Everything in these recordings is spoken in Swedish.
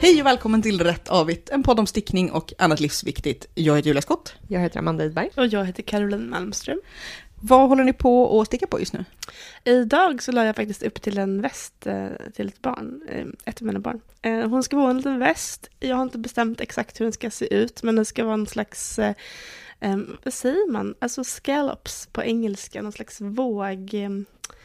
Hej och välkommen till Rätt Avigt, en podd om stickning och annat livsviktigt. Jag heter Julia Skott. Jag heter Amanda Idberg. Och jag heter Caroline Malmström. Vad håller ni på att sticka på just nu? Idag så la jag faktiskt upp till en väst eh, till ett barn, eh, ett av mina barn. Eh, hon ska vara en liten väst. Jag har inte bestämt exakt hur den ska se ut, men den ska vara en slags, eh, vad säger man, alltså scallops på engelska, någon slags våg, eh,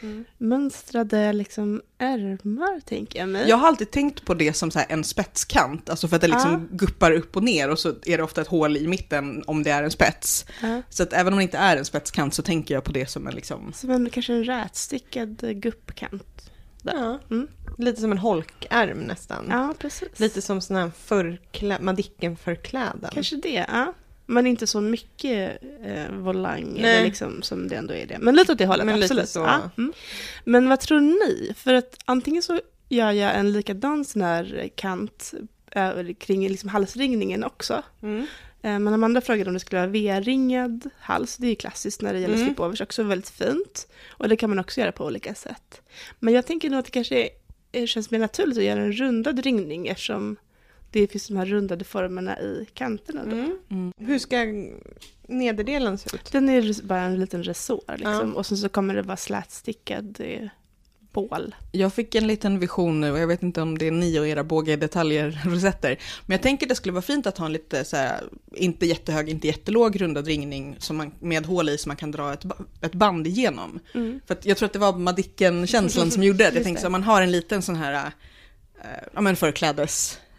Mm. mönstrade liksom ärmar tänker jag mig. Jag har alltid tänkt på det som så här en spetskant, alltså för att det liksom guppar upp och ner och så är det ofta ett hål i mitten om det är en spets. Ja. Så att även om det inte är en spetskant så tänker jag på det som en liksom... Som en, kanske en rätstickad guppkant. Ja. Mm. Lite som en holkärm nästan. Ja, precis. Lite som sån här förklä- Madicken-förkläden. Kanske det, ja. Men inte så mycket eh, volang, eller liksom, som det ändå är det. Men lite åt det hållet, Men absolut. så. Ja. Mm. Men vad tror ni? För att antingen så gör jag en likadan sån här kant eh, kring liksom halsringningen också. Mm. Eh, men Amanda frågade om det skulle vara V-ringad hals. Det är ju klassiskt när det gäller Mm. slipovers, också väldigt fint. Och det kan man också göra på olika sätt. Men jag tänker nog att det kanske är, känns mer naturligt att göra en rundad ringning eftersom det finns de här rundade formerna i kanterna. Då. Mm. Mm. Hur ska nederdelen se ut? Den är bara en liten resår liksom. Ja. Och sen så kommer det vara slätstickad eh, bål. Jag fick en liten vision nu och jag vet inte om det är ni och era bågedetaljer, rosetter. Men jag tänker det skulle vara fint att ha en lite så här, inte jättehög, inte jättelåg rundad ringning som man, med hål i som man kan dra ett, ett band igenom. Mm. För att jag tror att det var Madicken-känslan som gjorde det. Jag tänkte så man har en liten sån här, äh, ja men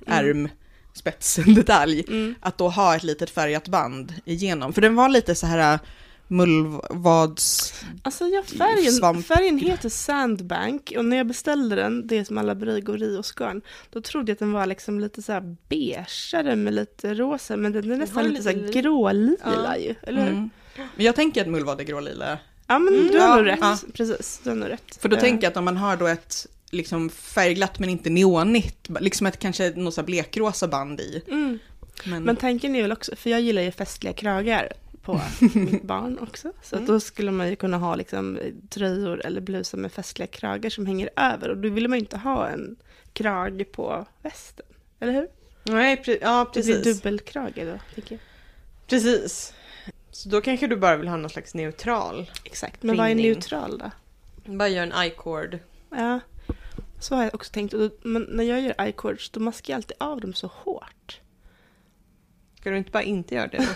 förklädesärm, spetsdetalj, Mm. att då ha ett litet färgat band igenom. För den var lite så här äh, mullvads... Alltså ja, färgen, Svamp. färgen heter Sandbank och när jag beställde den, det som alla brygor i och skarn, då trodde jag att den var liksom lite så här beigeare med lite rosa, men den är nästan lite, lite så grålila Ja. ju, eller hur? Mm. Men jag tänker att mullvad är grålila. Ja men Mm, du har ja, nog rätt, ja. precis, du har nog rätt. För då Eh, tänker jag att om man har då ett liksom färgglatt men inte neonigt, liksom ett kanske något så blekrosa band i. Mm. Men, Men tanken är väl också, för jag gillar ju festliga kragar på mitt barn också. Så Mm. då skulle man ju kunna ha liksom tröjor eller blusar med festliga kragar som hänger över. Och då vill man ju inte ha en krage på västen. Eller hur? Nej, pre- ja Det blir precis. dubbelkrage då, tycker jag. Precis. Så då kanske du bara vill ha någon slags neutral. Exakt, men vad är neutral då? Bara gör en i-cord. Ja, så har jag också tänkt. Då, men när jag gör i-cords då maskar jag alltid av dem så hårt. Ska du inte bara inte göra det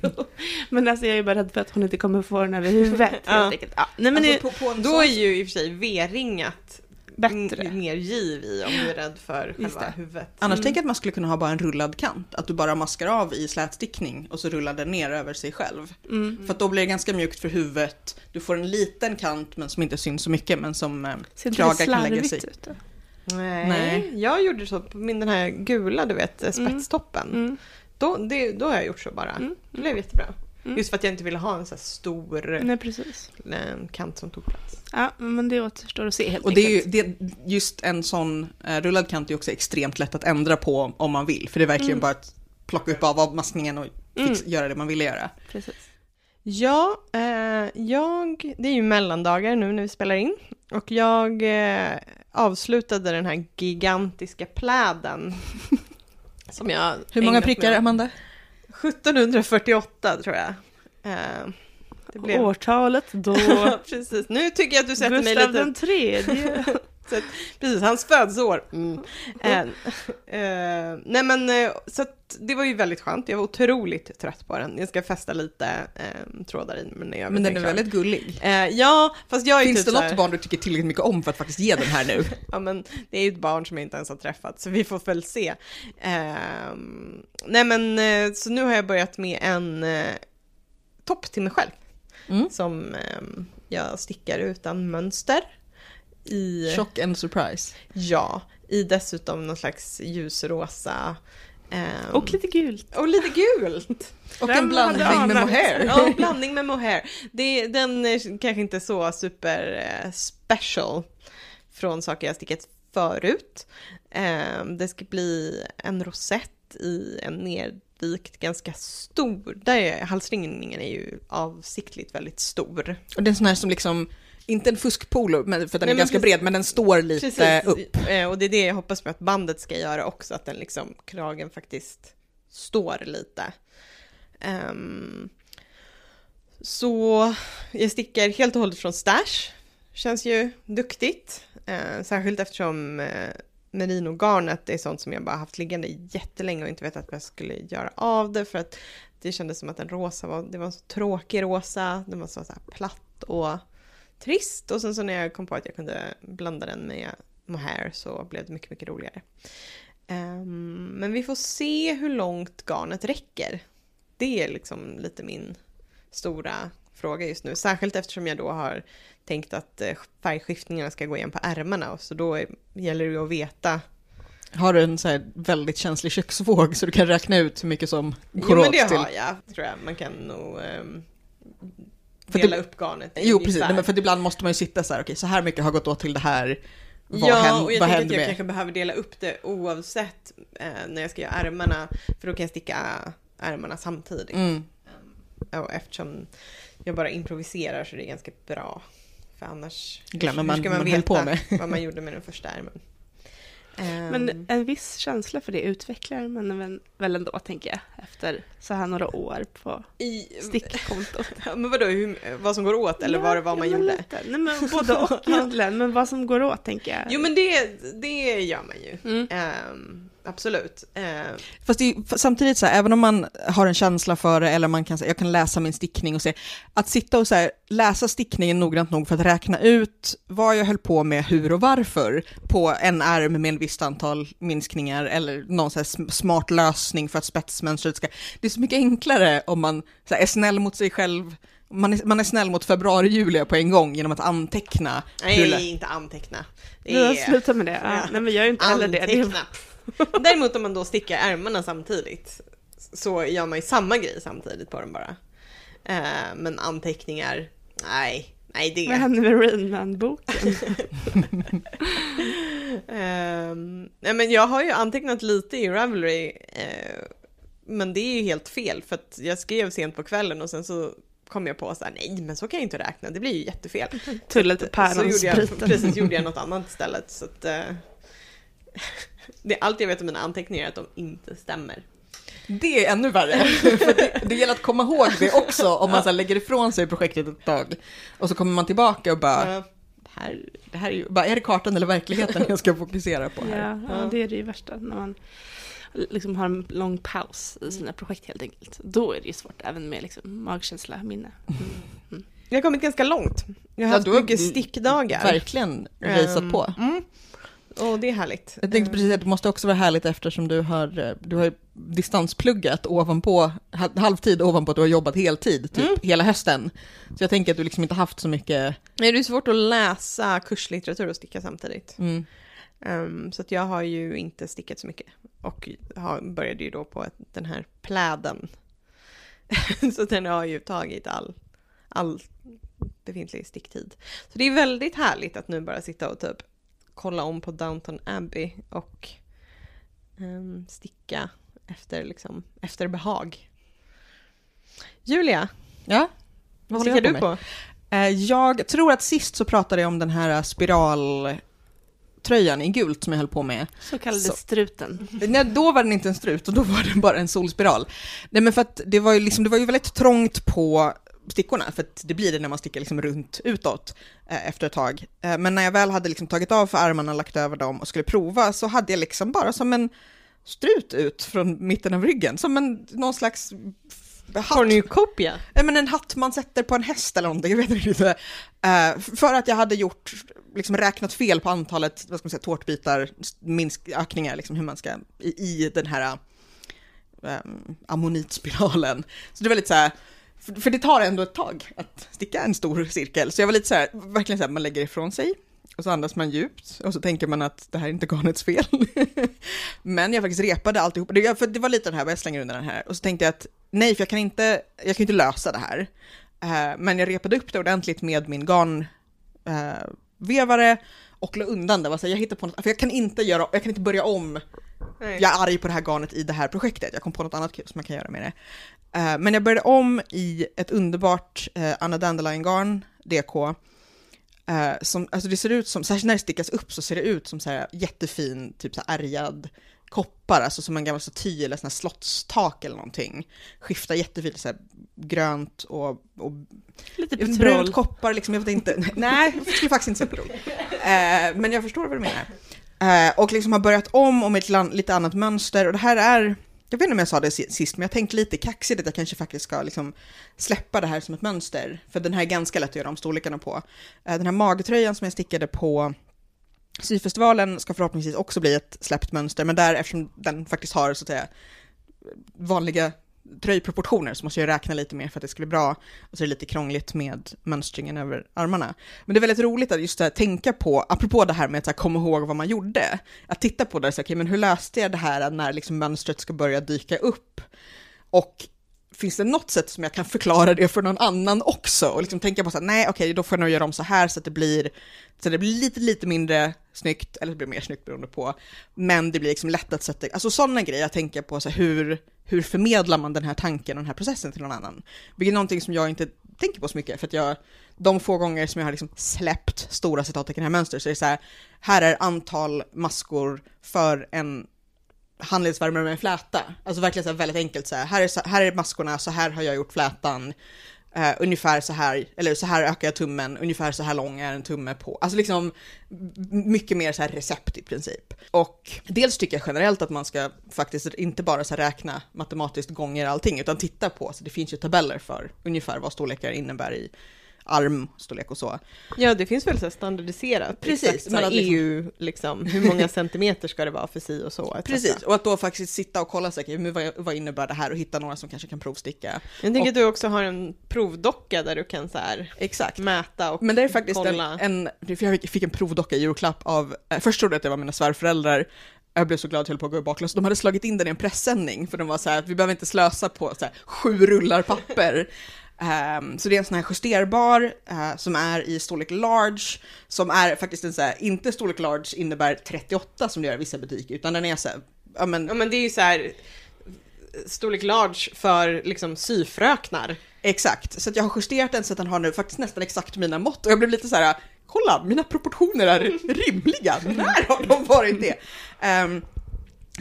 då? Men alltså jag är bara rädd för att hon inte kommer få den över huvudet helt Ja. enkelt. Ja, nej men alltså, det på, på en Då är ju i och för sig V-ringat bättre. m- mer giv i om du är rädd för själva det. huvudet. Annars Mm. tänker jag att man skulle kunna ha bara en rullad kant. Att du bara maskar av i slätstickning och så rullar den ner över sig själv. Mm. För då blir det ganska mjukt för huvudet. Du får en liten kant men som inte syns så mycket men som eh, kragar kan lägga sig. ut då? Nej. Nej. jag gjorde så på min den här gula, du vet, eh, spetstoppen. Mm. Då, det, då har jag gjort så bara. Mm. Det blev jättebra. Mm. Just för att jag inte ville ha en så här stor Nej, precis. eh, kant som tog plats. Ja, men det återstår att se helt Och det är ju, enkelt. det, just en sån eh, rullad kant är också extremt lätt att ändra på om man vill. För det är verkligen Mm. bara att plocka upp av avmaskningen och fix, Mm. göra det man ville göra. Precis. Ja, eh, jag, det är ju mellandagar nu när vi spelar in. Och jag eh, avslutade den här gigantiska pläden. som jag Hur många prickar. Amanda? 1748 tror jag. Eh, det blev... Årtalet då Precis, nu tycker jag att du sätter mig Gustav lite... den tredje. Så att, precis, hans födelseår. Mm. Eh, eh, nej men, eh, så att det var ju väldigt skönt. Jag var otroligt trött på den. Jag ska fästa lite eh, trådar i men jag Men den är väldigt gullig. Eh, ja, fast jag är Finns typ det så här, något barn du tycker tillräckligt mycket om för att faktiskt ge den här nu? Ja men det är ju ett barn som jag inte ens har träffat, så vi får väl se. Ehm, nej men, så nu har jag börjat med en topp till mig själv. Mm. Som ehm, jag stickar utan mönster. I, Chock and surprise. ja, i dessutom någon slags ljusrosa. ehm, Och lite gult. och lite gult! Och en blandning med mohair. Ja, en blandning med mohair. Det, den är kanske inte så super eh, special från saker jag stickat förut. Eh, det ska bli en rosett i en nedvikt ganska stor. Där är, halsringningen är ju avsiktligt väldigt stor. Och det är en sån här som liksom inte en fuskpolo, men, för den Nej, är ganska precis- bred, men den står lite Precis, upp. Eh, och det är det jag hoppas på att bandet ska göra också, att den liksom, kragen faktiskt står lite. Ehm, så jag stickar helt och hållet från stash. Känns ju duktigt. Eh, särskilt eftersom eh, merinogarnet är sånt som jag bara haft liggande jättelänge och inte vetat vad jag skulle göra av det för att det kändes som att den rosa var, det var en så tråkig rosa, den var så, så här platt och trist och sen så när jag kom på att jag kunde blanda den med mohair så blev det mycket, mycket roligare. Ehm, men vi får se hur långt garnet räcker. Det är liksom lite min stora fråga just nu. Särskilt eftersom jag då har tänkt att eh, färgskiftningarna ska gå igen på ärmarna. Och så då gäller det ju att veta. Har du en så väldigt känslig köksvåg så du kan räkna ut hur mycket som går Jo men åt det till... har jag, tror jag. Man kan nog ehm, För dela det- upp garnet Jo, precis. Nej, men för ibland måste man ju sitta så här, okej, så här mycket har gått åt till det här. Vad, ja, händer, och jag tänker att jag med... kanske behöver dela upp det oavsett eh, när jag ska göra ärmarna. För då kan jag sticka ärmarna samtidigt. Mm. Och eftersom jag bara improviserar så är det ganska bra. För annars Glömmer hur man ska vad man man veta på med. vad man gjorde med den första ärmen. Ehm, Men en viss känsla för det utvecklar man väl- ändå, tänker jag, efter så här några år på i, stickkontot. Men vadå, hur, vad som går åt eller Ja, vad det var man ja, gjorde? lite. Nej, men både och egentligen, men vad som går åt, tänker jag. Jo men det, det gör man ju. Mm. Ehm, absolut. Ehm, Fast det samtidigt så här, även om man har en känsla för det eller man kan säga, jag kan läsa min stickning och se, att sitta och så här, läsa stickningen noggrant nog för att räkna ut vad jag höll på med, hur och varför på en ärm med en visst antal minskningar eller någon så smart lösning för att spetsmönstret ska, det är så mycket enklare om man så här, är snäll mot sig själv, man är, man är snäll mot februari-Julia på en gång genom att anteckna. hur nej, inte anteckna. Det är slutat med det? Ja. Nej, men jag gör ju inte heller det. det. Däremot om man då stickar ärmarna samtidigt så gör man ju samma grej samtidigt på dem bara. Eh, men anteckningar, nej, nej det Vad händer med Rainman-boken? Ehm, nej men jag har ju antecknat lite i Ravelry, eh, men det är ju helt fel för att jag skrev sent på kvällen och sen så kom jag på så här, nej men så kan jag inte räkna, det blir ju jättefel. Tullet Så på gjorde jag, precis, gjorde jag något annat istället. Så att, eh, det är allt jag vet om mina anteckningar är att de inte stämmer. Det är ännu värre. För det, det gäller att komma ihåg det också om man så här lägger ifrån sig projektet ett tag. Och så kommer man tillbaka och bara, Ja. det här, det här är ju, bara, är det kartan eller verkligheten jag ska fokusera på här? Ja, ja, det är det ju värsta. När man liksom har en lång paus i sina projekt helt enkelt. Då är det ju svårt, även med liksom magkänsla, minne. Mm. Jag har kommit ganska långt. Jag har Ja, haft mycket stickdagar. Verkligen raceat Ehm, på. Mm. Och det är härligt. Jag tänkte Ehm, precis att det måste också vara härligt eftersom du har, eh, du har distanspluggat ovanpå, ha- halvtid ovanpå att du har jobbat heltid typ Mm. hela hösten. Så jag tänker att du liksom inte haft så mycket, Nej, det är svårt att läsa kurslitteratur och sticka samtidigt. mm, Ehm, så att jag har ju inte stickat så mycket. Och har, började ju då på den här pläden. så den har ju tagit all, all befintlig sticktid. Så det är väldigt härligt att nu bara sitta och typ kolla om på Downton Abbey och ehm, sticka efter, liksom, efter behag. Julia, ja. vad stickar du på med? på? Eh, Jag tror att sist så pratade jag om den här spiraltröjan i gult som jag höll på med. Så kallade Så. struten. Nej, då var den inte en strut och då var den bara en solspiral. Nej, men för att det var ju, liksom, det var ju väldigt trångt på stickorna, för att det blir det när man stickar liksom runt utåt eh, efter ett tag. Eh, men när jag väl hade liksom tagit av för armarna, lagt över dem och skulle prova så hade jag liksom bara som en strut ut från mitten av ryggen, som en, någon slags hatt. Cornucopia? Nej, men en hatt man sätter på en häst eller någonting, jag vet inte. Eh, för att jag hade gjort, liksom räknat fel på antalet, vad ska man säga, tårtbitar, minsk, ökningar, liksom hur man ska, i, i den här um, ammonitspiralen. Så det var lite så här, för, för det tar ändå ett tag att sticka en stor cirkel, så jag var lite så här, verkligen så här, man lägger ifrån sig, och så andas man djupt, och så tänker man att det här är inte garnets fel. Men jag faktiskt repade alltihop, det, för det var lite den här, jag slänger undan den här, och så tänkte jag att nej, för jag kan inte, jag kan inte lösa det här. Eh, men jag repade upp det ordentligt med min garnvevare eh, vevare och la undan det. Alltså jag hittade på något, för jag kan inte göra, jag kan inte börja om. Nej. Jag är arg på det här garnet i det här projektet. Jag kom på något annat kul som jag kan göra med det. Eh, men jag började om i ett underbart eh, Anna Dandelion garn, DK. Eh, som, alltså det ser ut som, särskilt när det stickas upp så ser det ut som så här jättefin, typ så här ärgad koppar, alltså som en gammal staty eller sån här slottstak eller någonting. Skiftar jättefint, så här grönt och, och Lite brunt petrol. koppar, liksom, jag vet inte. Nej, jag skulle faktiskt inte säga petrol. Eh, men jag förstår vad du menar. Eh, och liksom har börjat om och med ett lite annat mönster och det här är, jag vet inte om jag sa det sist, men jag tänkte lite kaxigt att jag kanske faktiskt ska liksom släppa det här som ett mönster, för den här är ganska lätt att göra om storlekarna på. Eh, den här magtröjan som jag stickade på syfestivalen ska förhoppningsvis också bli ett släppt mönster, men där eftersom den faktiskt har så att säga vanliga tröjproportioner så måste jag räkna lite mer för att det ska bli bra. Och så är det lite krångligt med mönstringen över armarna. Men det är väldigt roligt att just här, tänka på, apropå det här med att här, komma ihåg vad man gjorde, att titta på det, så, okay, men hur löste jag det här när liksom mönstret ska börja dyka upp? Och finns det något sätt som jag kan förklara det för någon annan också? Och liksom tänka på så här, nej okej, då får jag nog göra om så här så att det blir, så det blir lite, lite mindre snyggt, eller det blir mer snyggt beroende på, men det blir liksom lätt att sätta, alltså sådana grejer jag tänker på, så här, hur, hur förmedlar man den här tanken och den här processen till någon annan? Vilket är någonting som jag inte tänker på så mycket, för att jag, de få gånger som jag har liksom släppt stora citattecken här mönster, så är det så här, här är antal maskor för en handledsvärmare med en fläta. Alltså verkligen så här väldigt enkelt så här, här är, så, här är maskorna, så här har jag gjort flätan, eh, ungefär så här, eller så här ökar jag tummen, ungefär så här lång är en tumme på. Alltså liksom mycket mer så här recept i princip. Och dels tycker jag generellt att man ska faktiskt inte bara så räkna matematiskt gånger allting, utan titta på, så det finns ju tabeller för ungefär vad storlekar innebär i armstorlek och så. Ja, det finns väl så standardiserat. Precis, exakt, men här att liksom- EU, liksom, hur många centimeter ska det vara för si och så? etc. Precis, och att då faktiskt sitta och kolla säkert, men vad, vad innebär det här och hitta några som kanske kan provsticka. Jag tänker att du också har en provdocka där du kan så här Exakt. mäta och Men det är faktiskt en, kolla. en, för jag fick en provdocka i julklapp av, eh, först trodde jag att det var mina svärföräldrar, jag blev så glad jag höll på att gå baklås. De hade slagit in den i en pressändning, för de var så här, vi behöver inte slösa på så här, sju rullar papper. Ehm, så det är en sån här justerbar eh, som är i storlek large, som är faktiskt en så här, inte storlek large innebär 38 som det gör i vissa butiker, utan den är så här, ja men Ja men det är ju så här storlek large för liksom syfröknar. Exakt, så jag har justerat den så att den har nu faktiskt nästan exakt mina mått och jag blev lite så här, kolla, mina proportioner är rimliga, när har de varit det? Ehm,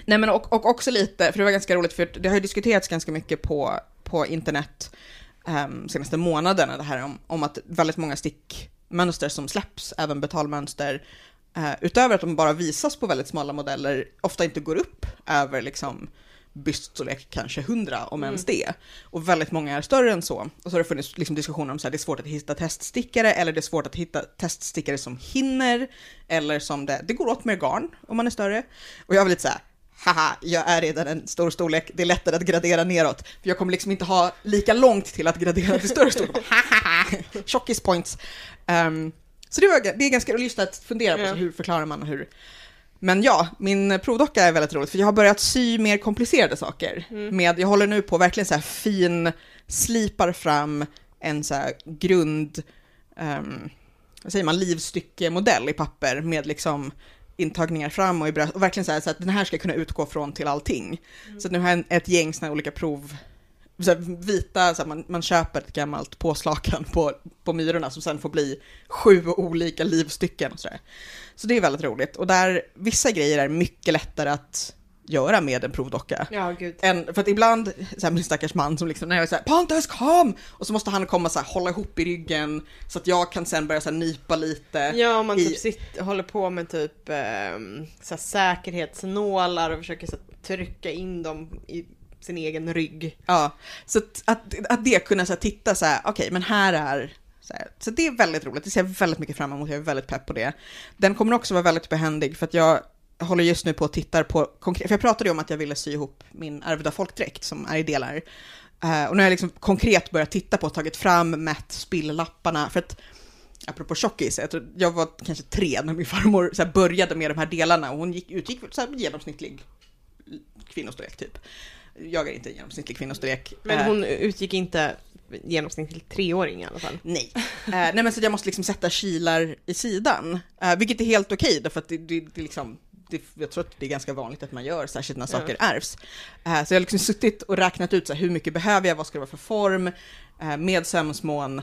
nej men och, och också lite, för det var ganska roligt, för det har ju diskuterats ganska mycket på, på internet um, senaste månaderna, det här om, om att väldigt många stickmönster som släpps, även betalmönster, eh, utöver att de bara visas på väldigt smala modeller, ofta inte går upp över liksom byststorlek kanske 100 om ens det. Och väldigt många är större än så. Och så har det funnits liksom diskussioner om så här, det är svårt att hitta teststickare eller det är svårt att hitta teststickare som hinner eller som det, det går åt mer garn om man är större. Och jag var lite så här, haha, jag är redan en stor storlek, det är lättare att gradera neråt. För jag kommer liksom inte ha lika långt till att gradera till större storlek. Tjockis points. Ehm, så det, var, det är ganska roligt att fundera på så hur förklarar man och hur men ja, min provdocka är väldigt roligt för jag har börjat sy mer komplicerade saker. Med, jag håller nu på verkligen så här fin, slipar fram en så här grund, um, vad säger man, livstyckemodell i papper med liksom intagningar fram och i bröst och verkligen så här så att den här ska kunna utgå från till allting. Så att nu har jag ett gäng här olika prov, så här vita, så här man, man köper ett gammalt påslakan på, på myrorna som sen får bli sju olika livstycken och sådär. Så det är väldigt roligt. Och där, vissa grejer är mycket lättare att göra med en provdocka. Ja. En, för att ibland, så här, min stackars man som liksom, när jag är såhär Pontus kom! Och så måste han komma så här, hålla ihop i ryggen så att jag kan sen börja så här, nypa lite. Ja, om man i- typ sitter, håller på med typ ehm, så här säkerhetsnålar och försöker så här, trycka in dem i sin egen rygg. Ja, så att, att, att det kunna så här, titta så här, okej, men här är så, så det är väldigt roligt, det ser jag väldigt mycket fram emot, jag är väldigt pepp på det. Den kommer också vara väldigt behändig för att jag håller just nu på och tittar på för jag pratade ju om att jag ville sy ihop min ärvda folkdräkt som är i delar. Eh, och nu har jag liksom konkret börjat titta på tagit fram, mätt spilllapparna, för att apropå tjockis, jag, jag var kanske tre när min farmor så började med de här delarna och hon gick, utgick så här, genomsnittlig kvinnostorlek typ. Jag är inte en genomsnittlig kvinnostorlek. Men Eh, hon utgick inte genomsnitt till treåring i alla fall. Nej. Eh, nej men så jag måste liksom sätta kilar i sidan, vilket är helt okej därför att det, det, det är liksom det, jag tror att det är ganska vanligt att man gör, särskilt när Ja. saker ärvs. Eh, så jag har liksom suttit och räknat ut så här, hur mycket behöver jag, vad ska det vara för form, eh, med sömsmån,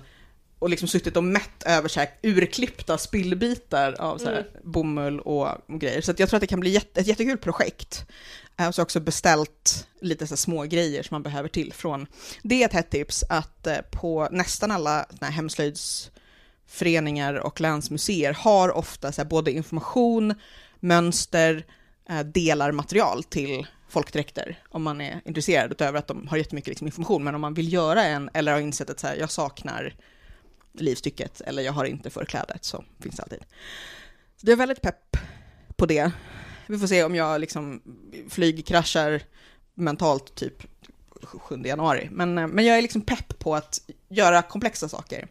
och liksom suttit och mätt över så här urklippta spillbitar av så här Mm. bomull och grejer. Så jag tror att det kan bli jätte, ett jättekul projekt. Jag har också beställt lite så små grejer som man behöver till från. Det är ett hett tips att eh, på nästan alla här hemslöjdsföreningar och länsmuseer har ofta så både information, mönster, eh, delar material till folkdräkter om man är intresserad utöver att de har jättemycket liksom information. Men om man vill göra en eller har insett att så här, jag saknar livstycket eller jag har inte förklädet så finns det alltid. Så jag är väldigt pepp på det. Vi får se om jag liksom flygkraschar mentalt typ 7 januari. Men, eh, men jag är liksom pepp på att göra komplexa saker.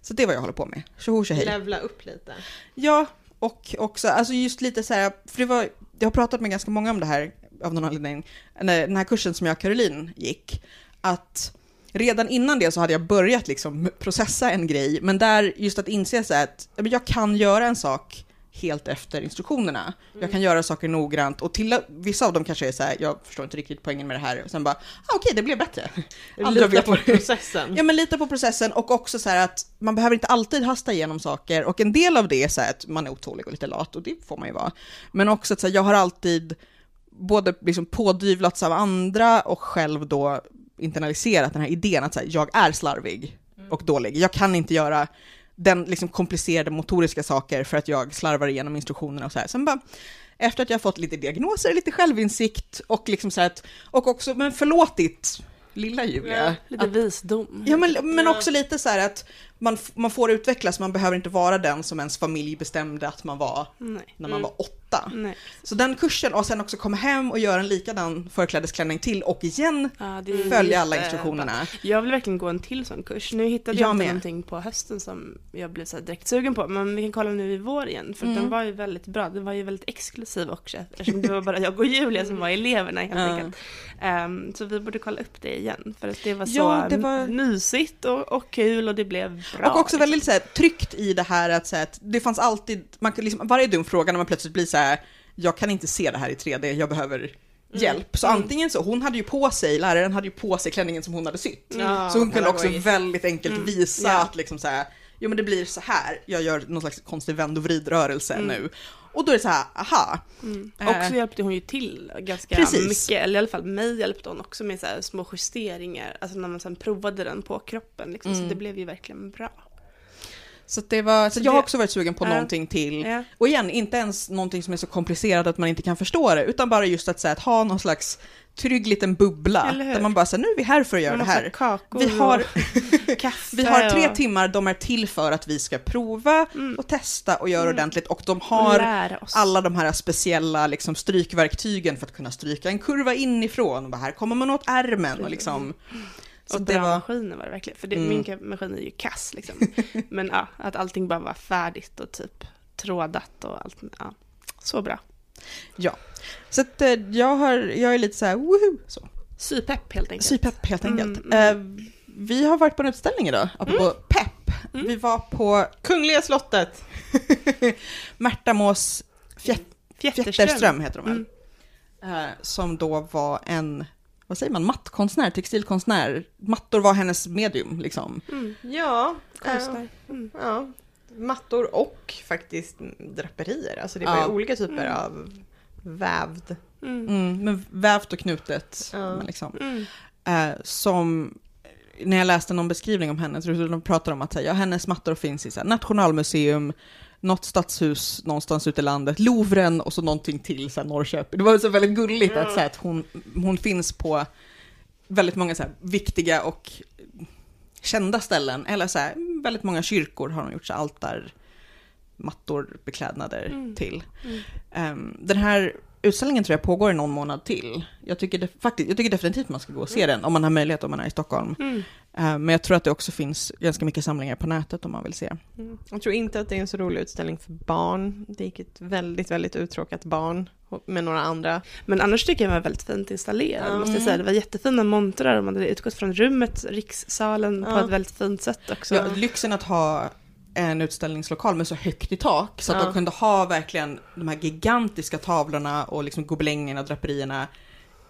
Så det är vad jag håller på med. Tjoho tjohej. Levla upp lite. Ja, och också, alltså just lite så här, för det var, jag har pratat med ganska många om det här av någon anledning, den här kursen som jag och Caroline gick, att redan innan det så hade jag börjat liksom processa en grej, men där just att inse så här att jag kan göra en sak helt efter instruktionerna. Jag kan göra saker noggrant och till vissa av dem kanske är så här, jag förstår inte riktigt poängen med det här och sen bara, ah, okej det blev bättre. Andra Lita på processen. Ja men lita på processen och också så här att man behöver inte alltid hasta igenom saker och en del av det är så här att man är otålig och lite lat och det får man ju vara. Men också att så här, jag har alltid både liksom pådyvlats av andra och själv då internaliserat den här idén att så här, jag är slarvig och dålig. Jag kan inte göra den liksom komplicerade motoriska saker för att jag slarvar igenom instruktionerna och så här. Sen bara, efter att jag har fått lite diagnoser, lite självinsikt och liksom så här att, och också, men förlåtit lilla Julia. Lite att- visdom. Ja, men, men Ja. också lite så här att man, man får utvecklas, man behöver inte vara den som ens familj bestämde att man var Nej. när man Mm. var åtta. Nej. Så den kursen och sen också komma hem och göra en likadan förklädesklänning till och igen Ja, är följa alla instruktionerna. Jag vill verkligen gå en till sån kurs. Nu hittade Jag jag, inte med. någonting på hösten som jag blev så här direkt sugen på. Men vi kan kolla nu i vår igen. För Mm. den var ju väldigt bra. Den var ju väldigt exklusiv också. Eftersom det var bara jag och Julia som var eleverna helt Ja. enkelt. Ehm, så vi borde kolla upp det igen. För att det var så Ja, det var- mysigt och, och kul och det blev bra. och också väldigt så här, tryggt i det här att, så här, att det fanns alltid, man liksom, varje dum fråga när man plötsligt blir så här, jag kan inte se det här i 3D, jag behöver hjälp. Så Mm. antingen så, hon hade ju på sig, läraren hade ju på sig klänningen som hon hade sytt. Ja, Så hon kunde också väldigt enkelt Mm. visa Ja. att liksom så här, jo men det blir så här, jag gör någon slags konstig vänd och vridrörelse Mm. nu. Och då är det så här, aha. Mm. Eh. Och så hjälpte hon ju till ganska Precis. mycket, eller i alla fall mig hjälpte hon också med så små justeringar, alltså när man sen provade den på kroppen liksom, Mm. så det blev ju verkligen bra. Så, det var, så, Så jag har också varit sugen på Ja. någonting till. Ja. Och igen, inte ens någonting som är så komplicerat att man inte kan förstå det, utan bara just att, så här, att ha någon slags trygg liten bubbla, där man bara säger nu är vi här för att göra det här. kakor Vi har, vi har tre och, timmar, de är till för att vi ska prova Mm. och testa och göra Mm. ordentligt och de har alla de här speciella liksom, strykverktygen för att kunna stryka en kurva inifrån. Och bara, här kommer man åt ärmen och liksom. Så och det bra var, maskiner var det verkligen, för det, Mm. min maskin är ju kass liksom. Men ja, att allting bara var färdigt och typ trådat och allt, ja. Så bra. Så att, eh, jag, har, jag är lite så här, woho, så. Sypepp helt enkelt. Sypepp helt enkelt. Mm, mm. Eh, vi har varit på en utställning idag, apropå pepp. Mm. Vi var på Kungliga slottet. Märtamås Fjät- Fjätterström, heter de väl? Mm. Eh, som då var en, vad säger man, mattkonstnär, textilkonstnär. Mattor var hennes medium liksom. Mm. Ja, Konstnär. Mm. eh, ja, mattor och faktiskt draperier. Alltså det var Ja. ju olika typer Mm. av vävd. Mm. Mm, men vävt och knutet. Ja. Liksom. Mm. Eh, som, när jag läste någon beskrivning om henne, så de pratar om att säga, ja, hennes mattor finns i så här, Nationalmuseum, något stadshus någonstans ute i landet, Louvren och så någonting till så här, Norrköping. Det var så väldigt gulligt att, så här, att hon, hon finns på väldigt många så här, viktiga och kända ställen, eller så här, väldigt många kyrkor har de gjort så här, altar, mattor, beklädnader Mm. till. Mm. Ehm, den här utställningen tror jag pågår i någon månad till. Jag tycker, det, faktiskt, jag tycker definitivt man ska gå och se den om man har möjlighet om man är i Stockholm. Mm. Ehm, men jag tror att det också finns ganska mycket samlingar på nätet om man vill se. Mm. Jag tror inte att det är en så rolig utställning för barn. Det gick ett väldigt, väldigt uttråkat barn med några andra. Men annars tycker jag den var väldigt fint installerad, Mm. måste jag säga. Det var jättefina montrar man hade utgått från rummet, rikssalen, på Ja. ett väldigt fint sätt också. Ja, lyxen att ha en utställningslokal med så högt i tak så att Ja. de kunde ha verkligen de här gigantiska tavlorna och liksom gobelängerna och draperierna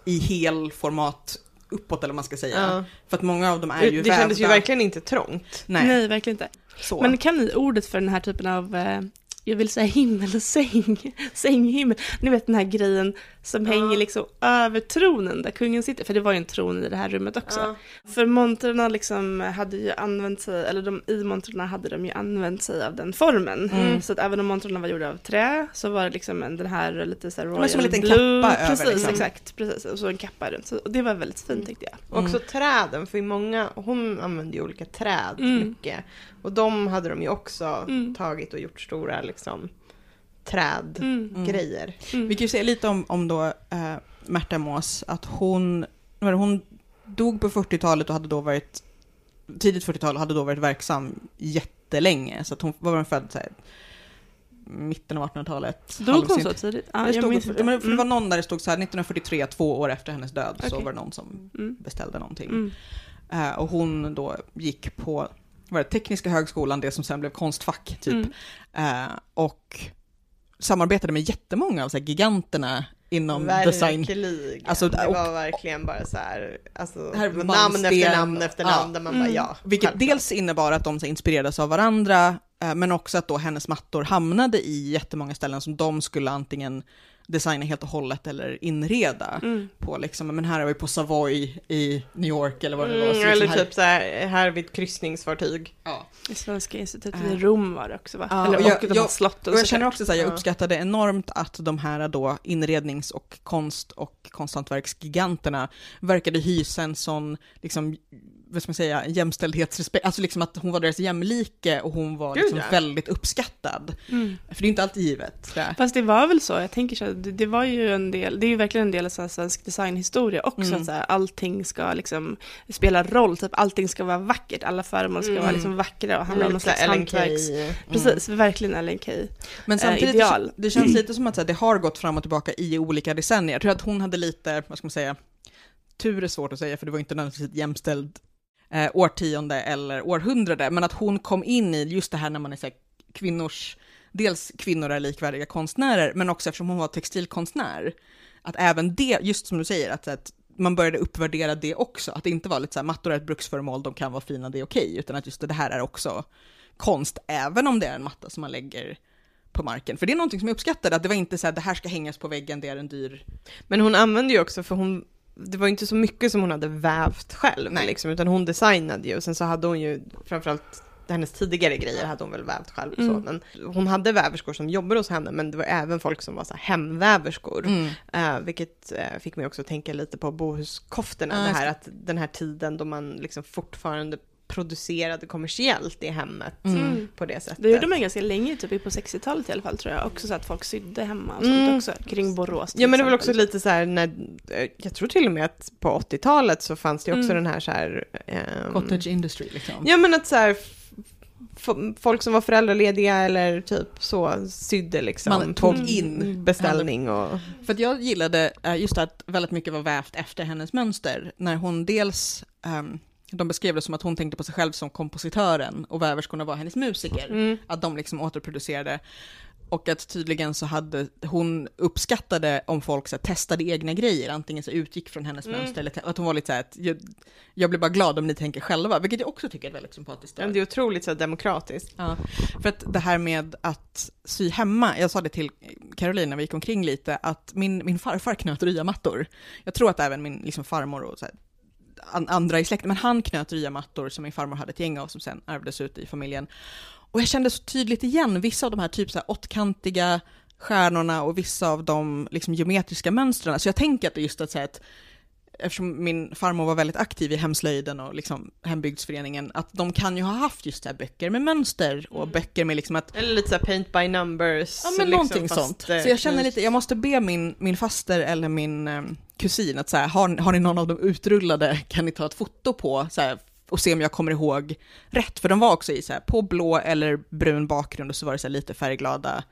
i helformat uppåt eller vad man ska säga. Ja. För att många av dem är Det, ju det kändes ju vävda. verkligen inte trångt. Nej, Nej, verkligen inte. så. Men kan ni ordet för den här typen av, eh, jag vill säga himmel och säng, sänghimmel. Ni vet den här grejen som Ja. hänger liksom över tronen där kungen sitter, för det var ju en tron i det här rummet också. Ja. För montrarna liksom hade ju använt sig, eller de, i montrarna hade de ju använt sig av den formen. Mm. Så att även om montrarna var gjorda av trä så var det liksom en, den här lite så här Men royal som en liten blue. kappa över, Precis, liksom. exakt. Precis, och så en kappa runt. Så, och det var väldigt fint tyckte jag. Och också träden, för många, hon använde ju olika träd Mm. mycket. Och de hade de ju också Mm. tagit och gjort stora liksom Mm. Trädgrejer. Mm. Vi kan ju säga lite om, om då äh, Märta Mås, att hon, hon dog på 40-talet och hade då varit, tidigt 40-tal och hade då varit verksam jättelänge. Så att hon var väl född så här, mitten av 1800-talet. Dog hon så tidigt? Ja, det, jag stod, minns för, för det var Mm. någon där det stod så här 1943, två år efter hennes död, så Okej. var det någon som Mm. beställde någonting. Mm. Eh, och hon då gick på var det, Tekniska högskolan, det som sen blev Konstfack, typ. Mm. Eh, och samarbetade med jättemånga av så här, giganterna inom design. Verkligen. Alltså, det och- var verkligen bara så här, alltså, Här namn efter namn efter namn där man Mm. bara ja. Vilket självklart. dels innebar att de så inspirerades av varandra, eh, men också att då hennes mattor hamnade i jättemånga ställen som de skulle antingen designa helt och hållet eller inreda Mm. på. Liksom. Men här är vi på Savoy i New York eller vad det var. Mm, Så liksom eller här, typ så här, här vid ett kryssningsfartyg. ja. I Svenska institutet i Rom var det också va? Ja, Eller, och och jag- de här jag- slotten Och jag känner också så här, jag Ja. uppskattade enormt att de här då inrednings och konst och konsthantverksgiganterna verkade hysa en sån, liksom, vad ska man säga, jämställdhetsrespekt, alltså liksom att hon var deras jämlike och hon var Gud, liksom ja. väldigt uppskattad. Mm. För det är inte alltid givet. Så här. Fast det var väl så, jag tänker så, det, det var ju en del, det är ju verkligen en del av så här, svensk designhistoria också, Mm. att så här, allting ska liksom spela roll, typ allting ska vara vackert, alla föremål ska Mm. vara liksom vackra och handla om någon slags hantverks... Key. Precis, verkligen Ellen Key. Men eh, samtidigt, ideal. det känns lite som att här, det har gått fram och tillbaka i olika decennier. Jag tror att hon hade lite, vad ska man säga, tur är svårt att säga för det var inte nödvändigtvis ett jämställd eh, årtionde eller århundrade, men att hon kom in i just det här när man är så här, kvinnors, dels kvinnor är likvärdiga konstnärer, men också eftersom hon var textilkonstnär, att även det, just som du säger, att, att man började uppvärdera det också, att det inte var lite så här, mattor är ett bruksföremål, de kan vara fina, det är okej, utan att just det här är också konst, även om det är en matta som man lägger på marken. För det är någonting som jag uppskattade, att det var inte så här, det här ska hängas på väggen, det är en dyr... Men hon använde ju också, för hon, det var inte så mycket som hon hade vävt själv, liksom, utan hon designade ju, och sen så hade hon ju framförallt hennes tidigare grejer hade hon väl vävt själv och så, Mm. men hon hade väverskor som jobbade hos henne, men det var även folk som var så hemväverskor. Mm. Eh, vilket eh, fick mig också att tänka lite på bohuskoftorna, Ja, det här att den här tiden då man liksom fortfarande producerade kommersiellt i hemmet Mm. på det sättet. Det gjorde man ganska länge, typ på 60-talet i alla fall tror jag, också så att folk sydde hemma och sånt Mm. också, kring Borås Ja men det var också lite så här när, eh, jag tror till och med att på 80-talet så fanns det också Mm. den här så här... ehm, Cottage industry liksom. Ja men att så här, folk som var föräldralediga eller typ så sydde liksom Man tog in beställning och... För att jag gillade eh, just att väldigt mycket var vävt efter hennes mönster, när hon dels, ehm, de beskrev det som att hon tänkte på sig själv som kompositören och väverskorna var hennes musiker, Mm. att de liksom återproducerade. Och att tydligen så hade hon uppskattade om folk så här, testade egna grejer, antingen så utgick från hennes Mm. mönster, eller att hon var lite så här att jag, jag blir bara glad om ni tänker själva, vilket jag också tycker är väldigt sympatiskt. Men det är otroligt så här demokratiskt. Ja, för att det här med att sy hemma, jag sa det till Caroline när vi gick omkring lite, att min, min farfar knöt ryamattor. Jag tror att även min liksom, farmor och så här, an, andra i släkten, men han knöt ryamattor som min farmor hade ett gäng av som sen ärvdes ut i familjen. Och jag kände så tydligt igen vissa av de här typ så här åttkantiga stjärnorna och vissa av de liksom, geometriska mönstren. Så jag tänker att det just att säga att eftersom min farmor var väldigt aktiv i hemslöjden och liksom hembygdsföreningen, att de kan ju ha haft just här böcker med mönster och böcker med liksom att, Eller lite så här paint by numbers. ja men liksom, någonting sånt. eh, Så jag känner lite, jag måste be min, min faster eller min eh, kusin att så här, har, har ni någon av dem utrullade, kan ni ta ett foto på, så här, och se om jag kommer ihåg rätt, för de var också i så här, på blå eller brun bakgrund och så var det så här lite färgglada,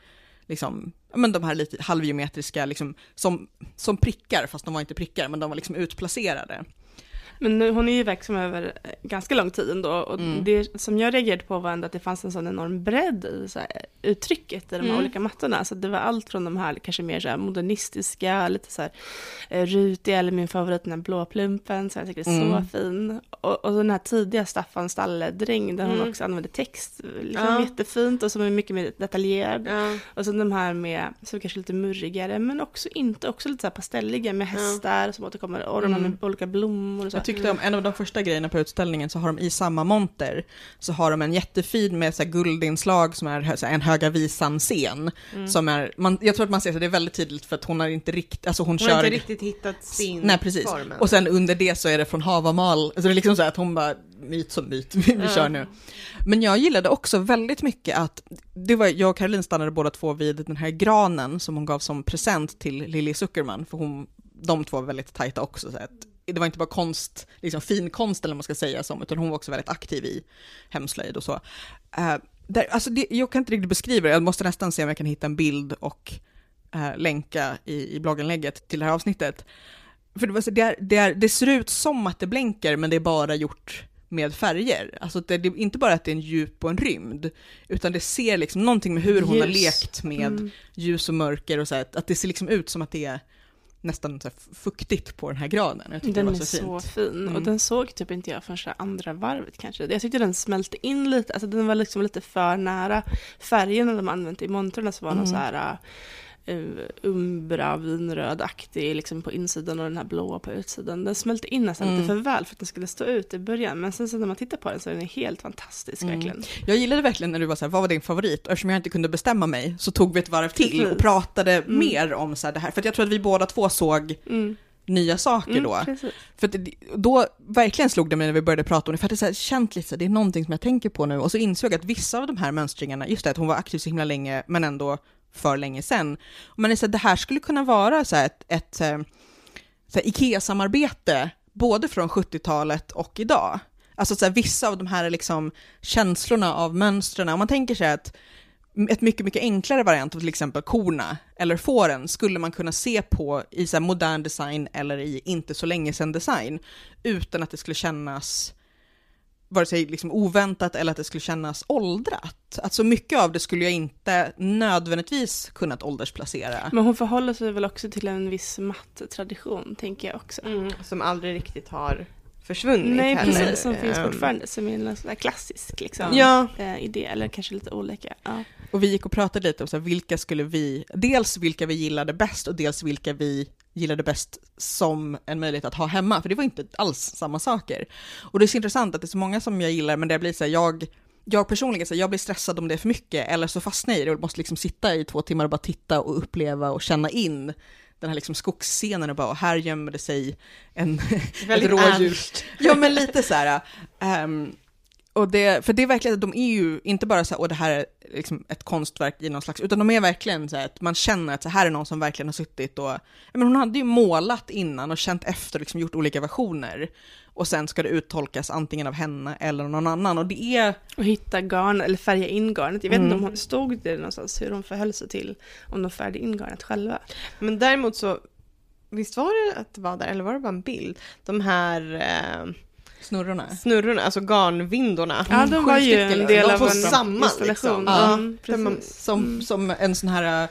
liksom, ja, men de här lite halvgeometriska, liksom, som, som prickar, fast de var inte prickar, men de var liksom utplacerade. Men nu, hon är ju verksam över eh, ganska lång tid ändå. Och Mm. det som jag reagerade på var ändå att det fanns en sån enorm bredd i här, uttrycket i de här Mm. olika mattorna. Så det var allt från de här kanske mer så här modernistiska, lite så här eh, rutiga, eller min favorit den här blå plumpen, så jag tycker är Mm. så fin. Och, och den här tidiga Staffan Stalle-dräng, där hon Mm. också använder text, liksom Ja. jättefint och som är mycket mer detaljerad. Ja. Och sen de här med, som kanske lite murrigare, men också inte, också lite så här pastelliga med hästar som återkommer, och här Mm. med olika blommor och så. Tyckte om en av de första grejerna på utställningen så har de i samma monter så har de en jättefin med så guldinslag som är så en Höga Visan-scen. Mm. Som är, man, jag tror att man ser så det är väldigt tydligt för att hon har inte riktigt, alltså hon, Hon kör... har inte riktigt hittat sin Nej, precis. form än. Och sen under det så är det från Havamal, alltså det är liksom så här att hon bara, myt som myt, vi Ja. kör nu. Men jag gillade också väldigt mycket att, det var, jag och Caroline stannade båda två vid den här granen som hon gav som present till Lili Zuckerman, för hon, de två var väldigt tajta också. Så att det var inte bara konst, liksom fin konst eller vad man ska säga som, utan hon var också väldigt aktiv i hemslöjd och så. Eh, där, alltså det, jag kan inte riktigt beskriva det, jag måste nästan se om jag kan hitta en bild och eh, länka i, i blogginlägget till det här avsnittet. För det, var så, det, är, det, är, det ser ut som att det blänker, men det är bara gjort med färger. Alltså det, det är inte bara att det är en djup och en rymd, utan det ser liksom någonting med hur hon har Ljus. lekt med Mm. ljus och mörker och så här, att det ser liksom ut som att det är nästan så fuktigt på den här granen. Den det är var så, så, fint. fin. Mm. Och den såg typ inte jag förrän så andra varvet kanske. Jag tyckte den smälte in lite, alltså den var liksom lite för nära färgerna de använt i montrarna som var någon Mm. så här uh, umbra, vinrödaktig liksom på insidan och den här blåa på utsidan. Den smälte in nästan Mm. lite för väl för att den skulle stå ut i början. Men sen så när man tittar på den så är den helt fantastisk Mm. verkligen. Jag gillade verkligen när du var så här, vad var din favorit? Och eftersom jag inte kunde bestämma mig så tog vi ett varv till Precis. och pratade Mm. mer om så här det här. För jag tror att vi båda två såg Mm. nya saker Mm, då. precis. För att då verkligen slog det mig när vi började prata om det, för att det är så här, känt lite så här, det är någonting som jag tänker på nu. Och så insåg jag att vissa av de här mönstringarna, just det att hon var aktiv så himla länge, men ändå för länge sedan. Man är så här, det här skulle kunna vara så här ett, ett eh, så här, IKEA-samarbete, både från 70-talet och idag. Alltså så här, vissa av de här liksom känslorna av mönstren, om man tänker sig att ett mycket, mycket enklare variant av till exempel korna eller fåren skulle man kunna se på i så här modern design eller i inte så länge sedan design utan att det skulle kännas vare sig liksom oväntat eller att det skulle kännas åldrat. Alltså mycket av det skulle jag inte nödvändigtvis kunnat åldersplacera. Men hon förhåller sig väl också till en viss matttradition, tänker jag också. Mm, som aldrig riktigt har försvunnit Nej, heller. precis, som finns Ehm, fortfarande, som är en sån klassisk liksom, Ja, eh, idé, eller kanske lite olika. Ja. Och vi gick och pratade lite om så här, vilka skulle vi, dels vilka vi gillade bäst och dels vilka vi gillade bäst som en möjlighet att ha hemma, för det var inte alls samma saker. Och det är så intressant att det är så många som jag gillar, men det blir så här, jag, jag personligen, så jag blir stressad om det är för mycket, eller så fastnar jag i det och måste liksom sitta i två timmar och bara titta och uppleva och känna in den här liksom skogsscenen och bara, och här gömmer det sig en, ett rådjur. Ja, men lite så här. ehm, och det, för det är verkligen, de är ju inte bara så här, och det här är liksom ett konstverk i någon slags, utan de är verkligen så här att man känner att så här är någon som verkligen har suttit och, men hon hade ju målat innan och känt efter och liksom gjort olika versioner. Och sen ska det uttolkas antingen av henne eller någon annan. Och det är, Och hitta garn, eller färga in garnet. Jag vet Mm. inte om hon stod det någonstans, hur hon förhöll sig till om de färgade in garnet själva. Men däremot så, visst var det att det var där, eller var det bara en bild? De här eh, snurrorna. snurrorna, alltså garnvindorna. Ja, de var ju stycken, en ja. del De av får en samma, installation. liksom. Ja. Mm, precis. Som, som en sån här,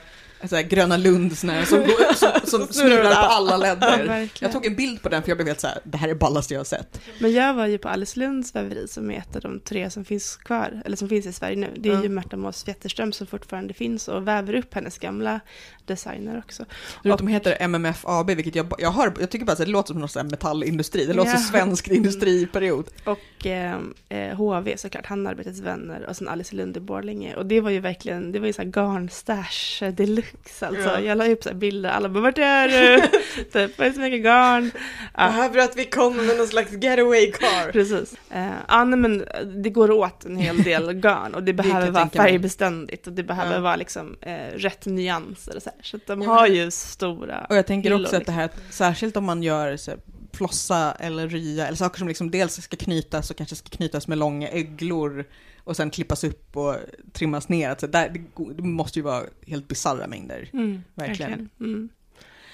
så här Gröna Lund, som, går, som, som Snurrar på alla Ja, ledder. verkligen. Jag tog en bild på den för jag blev helt så här, det här är ballaste jag har sett. Men jag var ju på Alice Lunds väveri som är ett av de tre som finns kvar, eller som finns i Sverige nu. Det är Ja. ju Märta Mås Wetterström som fortfarande finns och väver upp hennes gamla designer också. Förutom heter det MMF AB, vilket jag, jag hör, jag tycker bara att det låter som någon metallindustri, det låter Ja. som svensk industriperiod. Och eh, eh, HV såklart, Handarbetets vänner och sen Alice Lund i Borlänge. Och det var ju verkligen, det var ju så här garnstash deluxe alltså. Ja. Jag la upp så bilder, alla bara vart är du? typ, vad är det mycket garn? Ja, Behöver att vi kommer med någon slags getaway car. Precis. Eh, ja, nej, men det går åt en hel del garn och det behöver jag vara färgbeständigt och det behöver Ja. vara liksom eh, rätt nyanser och så här. Så att de har ju stora Och jag tänker också att det här, särskilt om man gör så flossa eller rya, eller saker som liksom dels ska knytas och kanske ska knytas med långa öglor och sen klippas upp och trimmas ner. Alltså där, det, det måste ju vara helt bisarra mängder. Mm, verkligen. verkligen. Mm.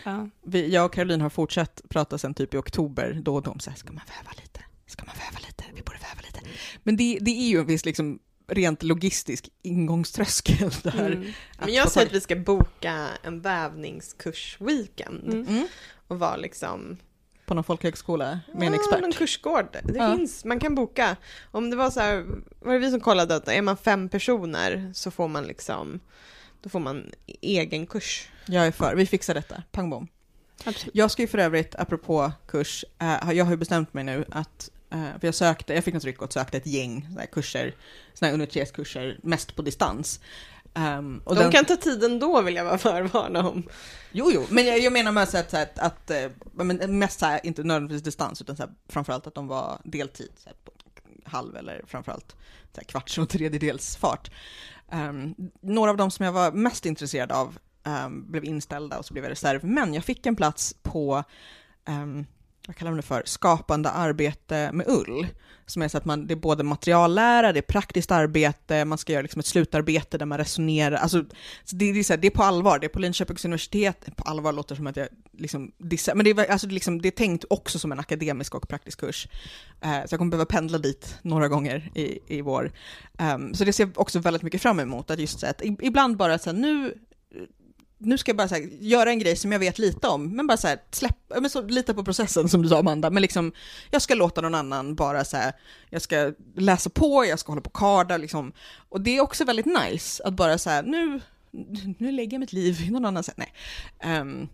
Ja. Vi, jag och Caroline har fortsatt prata sen typ i oktober då och då om så här, ska man väva lite? Ska man väva lite? Vi borde väva lite. Men det, det är ju en viss liksom rent logistisk ingångströskel där. Mm. Men jag säger att vi ska boka en vävningskurs-weekend Mm. Mm. och vara liksom På någon folkhögskola med en Ja, expert. någon kursgård. Det Ja. finns, man kan boka. Om det var så här, var det vi som kollade att är man fem personer så får man liksom, då får man egen kurs. Jag är för, vi fixar detta, pang bom. Absolut. Jag ska ju för övrigt, apropå kurs, eh, jag har ju bestämt mig nu att, eh, för jag sökte, jag fick något ryck och sökte ett gäng så här, kurser, såna här universitetskurser, mest på distans. Um, och De den- kan ta tiden då vill jag bara förvarna om. Jo, jo, men jag, jag menar med så att, så att, att eh, men mest så här, inte nödvändigtvis distans, utan så här, framförallt att de var deltid, så här, på halv eller framförallt så här, kvarts och tredjedels fart. Ehm, några av de som jag var mest intresserad av ehm, blev inställda och så blev jag reserv, men jag fick en plats på ehm, vad kallar man det för, skapande arbete med ull. Som är så att man, det är både materiallära, det är praktiskt arbete, man ska göra liksom ett slutarbete där man resonerar, alltså så det, det, är så här, det är på allvar, det är på Linköpings universitet, på allvar låter som att jag liksom dissar, men det är, alltså, det är liksom, det är tänkt också som en akademisk och praktisk kurs. Eh, så jag kommer behöva pendla dit några gånger i, i vår. Um, så det ser jag också väldigt mycket fram emot, att just så att ibland bara så här, nu nu ska jag bara så här, göra en grej som jag vet lite om, men bara så här, släpp, men så, lita på processen som du sa Amanda, men liksom, jag ska låta någon annan bara så här, jag ska läsa på, jag ska hålla på och karda liksom, och det är också väldigt nice att bara så här, nu, nu lägger jag mitt liv i någon annan sätt, nej. Um,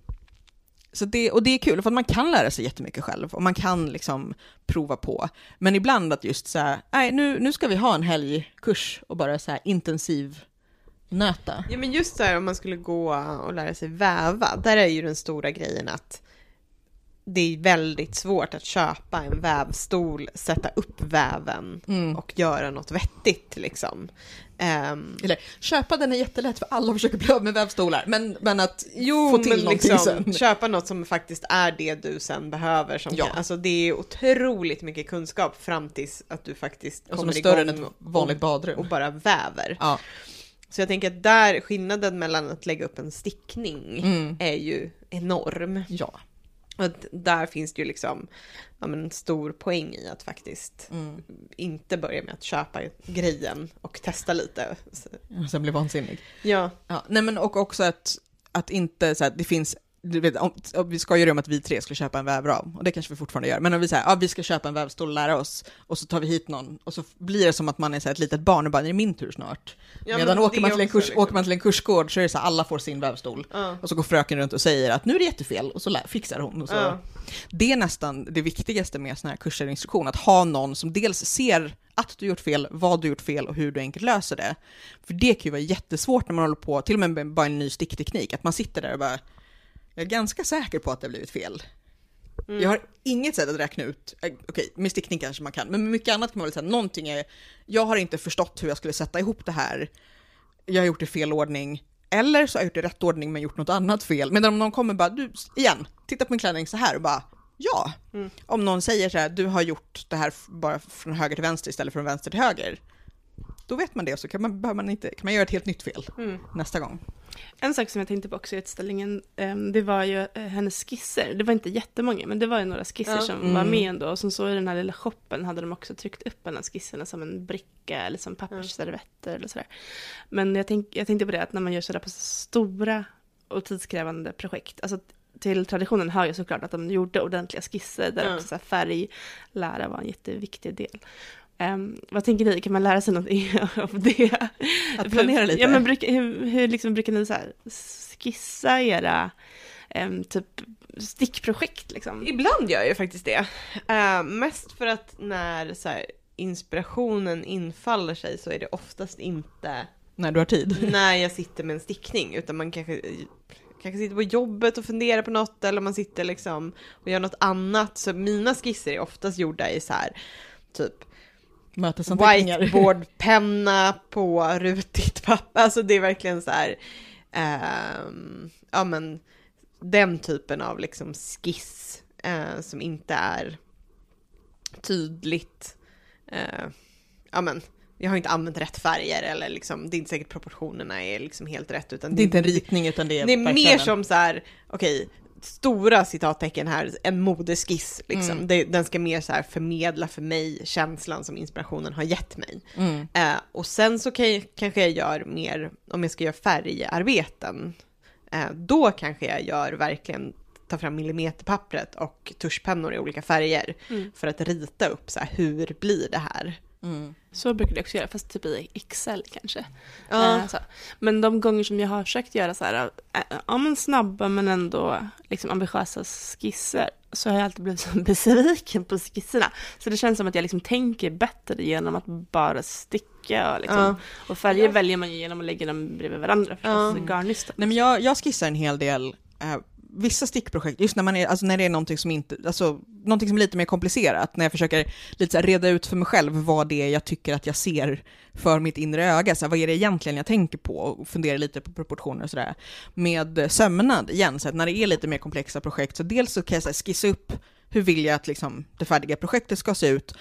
så det, och det är kul, för att man kan lära sig jättemycket själv, och man kan liksom prova på, men ibland att just så här, nej, nu, nu ska vi ha en helgkurs och bara så här intensiv nöta. Ja men just så här om man skulle gå och lära sig väva, där är ju den stora grejen att det är väldigt svårt att köpa en vävstol, sätta upp väven Mm. och göra något vettigt liksom. Ehm, Eller köpa den är jättelätt för alla försöker bli av med vävstolar, men, men att Jo, få till men någonting liksom, sen. köpa något som faktiskt är det du sen behöver. Som Ja. kan, alltså det är otroligt mycket kunskap fram tills att du faktiskt Och som kommer är större än igång ett vanligt badrum. och, och bara väver. ja. Så jag tänker att där, skillnaden mellan att lägga upp en stickning Mm. är ju enorm. ja. Och där finns det ju liksom ja, men en stor poäng i att faktiskt Mm. inte börja med att köpa grejen och testa lite. Och Sen blir vansinnig. Ja, Ja. Nej men och också att, att inte så här, det finns du vet, om, om vi skojar om att vi tre skulle köpa en vävram, och det kanske vi fortfarande gör, men om vi säger ja, vi ska köpa en vävstol och lära oss, och så tar vi hit någon, och så blir det som att man är så här, ett litet barn och bara, det är min tur snart. Ja, Medan åker man, till en kurs, åker man till en kursgård så är det så här, alla får sin vävstol. ja, Och så går fröken runt och säger att nu är det jättefel, och så lär, fixar hon. Och så. ja. Det är nästan det viktigaste med sådana här kurser och instruktion, att ha någon som dels ser att du gjort fel, vad du gjort fel och hur du enkelt löser det. För det kan ju vara jättesvårt när man håller på, till och med med bara en ny stickteknik, att man sitter där och bara, jag är ganska säker på att det har blivit fel. Mm. Jag har inget sätt att räkna ut, eh, okej, med stickning kanske man kan, men med mycket annat kan man väl säga, någonting är, jag har inte förstått hur jag skulle sätta ihop det här, jag har gjort det i fel ordning, eller så har jag gjort det i rätt ordning men gjort något annat fel. Medan om någon kommer bara, du, igen, titta på min klänning så här och bara, ja. Mm. Om någon säger så här, du har gjort det här bara från höger till vänster istället för från vänster till höger. Då vet man det och så kan man, behöver man, inte, kan man göra ett helt nytt fel Mm. nästa gång. En sak som jag tänkte på också i utställningen, em, det var ju eh, hennes skisser. Det var inte jättemånga, men det var ju några skisser Ja. som Mm. var med ändå. Och som så i den här lilla shoppen hade de också tryckt upp här skisserna som en bricka eller som pappersservetter eller sådär. Men jag, tänk, jag tänkte på det att när man gör sådär på så stora och tidskrävande projekt, alltså till traditionen hör ju såklart att de gjorde ordentliga skisser där Ja. också färglära var en jätteviktig del. Em, vad tänker ni, kan man lära sig någonting av det? Att planera lite. Ja, men brukar, hur, hur liksom brukar ni så här skissa era em, typ stickprojekt liksom? Ibland gör jag faktiskt det. Eh, mest för att när så här, inspirationen infaller sig så är det oftast inte När du har tid. när jag sitter med en stickning utan man kanske, kanske sitter på jobbet och funderar på något eller man sitter liksom och gör något annat. Så mina skisser är oftast gjorda i så här typ. Whiteboardpenna på rutigt papper. Alltså det är verkligen så här, ehm, ja men den typen av liksom skiss eh, som inte är tydligt. Eh, ja men, jag har inte använt rätt färger eller liksom, det är inte säkert proportionerna är liksom helt rätt utan Det är inte en ritning utan det är det är mer som så här, okej, stora citattecken här, en modeskiss liksom. Mm. Det, den ska mer så här förmedla för mig känslan som inspirationen har gett mig. Mm. Eh, och sen så kan jag, kanske jag gör mer, om jag ska göra färgarbeten, eh, då kanske jag gör verkligen, ta fram millimeterpappret och tuschpennor i olika färger Mm. för att rita upp så här, hur blir det här? Mm. Så brukar jag också göra, fast typ i Excel kanske. Ja. Så. Men de gånger som jag har försökt göra så här, eh, ja men snabba men ändå liksom ambitiösa skisser, så har jag alltid blivit så besviken på skisserna. Så det känns som att jag liksom tänker bättre genom att bara sticka och liksom. Ja. Och färger väljer man ju genom att lägga dem bredvid varandra förstås, Ja. garnnystan. Nej men jag, jag skissar en hel del, eh, vissa stickprojekt, just när man är, alltså när det är någonting som inte, alltså någonting som är lite mer komplicerat, när jag försöker lite så här reda ut för mig själv vad det är jag tycker att jag ser för mitt inre öga, så här, vad är det egentligen jag tänker på och funderar lite på proportioner och sådär. Med sömnad igen, så att när det är lite mer komplexa projekt, så dels så kan jag så här, skissa upp hur vill jag att liksom, det färdiga projektet ska se ut,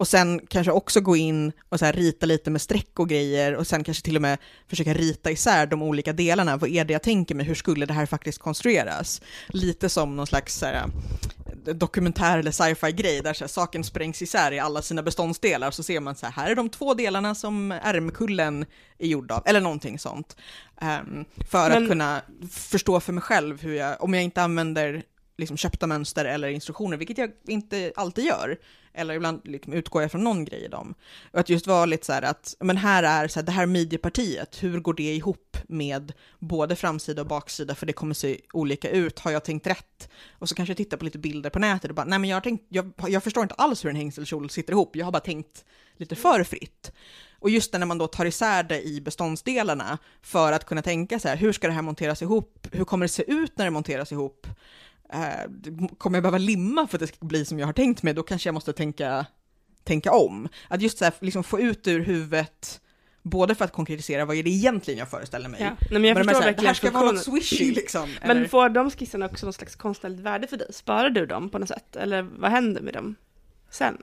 och sen kanske också gå in och så här rita lite med streck och grejer och sen kanske till och med försöka rita isär de olika delarna. Vad är det jag tänker mig? Hur skulle det här faktiskt konstrueras? Lite som någon slags här, eh, dokumentär eller sci-fi grej där så här, saken sprängs isär i alla sina beståndsdelar så ser man så här, här är de två delarna som ärmkullen är gjord av, eller någonting sånt. Ehm, för Men- att kunna förstå för mig själv hur jag, om jag inte använder liksom köpta mönster eller instruktioner, vilket jag inte alltid gör, eller ibland liksom utgår jag från någon grej i dem. Och att just vara lite så här att, men här är så här, det här midjepartiet, hur går det ihop med både framsida och baksida, för det kommer se olika ut, har jag tänkt rätt? Och så kanske jag tittar på lite bilder på nätet och bara, nej men jag har tänkt, jag, jag förstår inte alls hur en hängselkjol sitter ihop, jag har bara tänkt lite för fritt. Och just det när man då tar isär det i beståndsdelarna för att kunna tänka så här, hur ska det här monteras ihop? Hur kommer det se ut när det monteras ihop? Eh, kommer jag behöva limma för att det ska bli som jag har tänkt mig? Då kanske jag måste tänka, tänka om. Att just så här, liksom få ut ur huvudet, både för att konkretisera vad är det egentligen jag föreställer mig, Ja. Nej, men jag men de förstår så här, det här ska vara något swishy liksom. Men eller? får de skissarna också något slags konstnärligt värde för dig? Sparar du dem på något sätt? Eller vad händer med dem sen?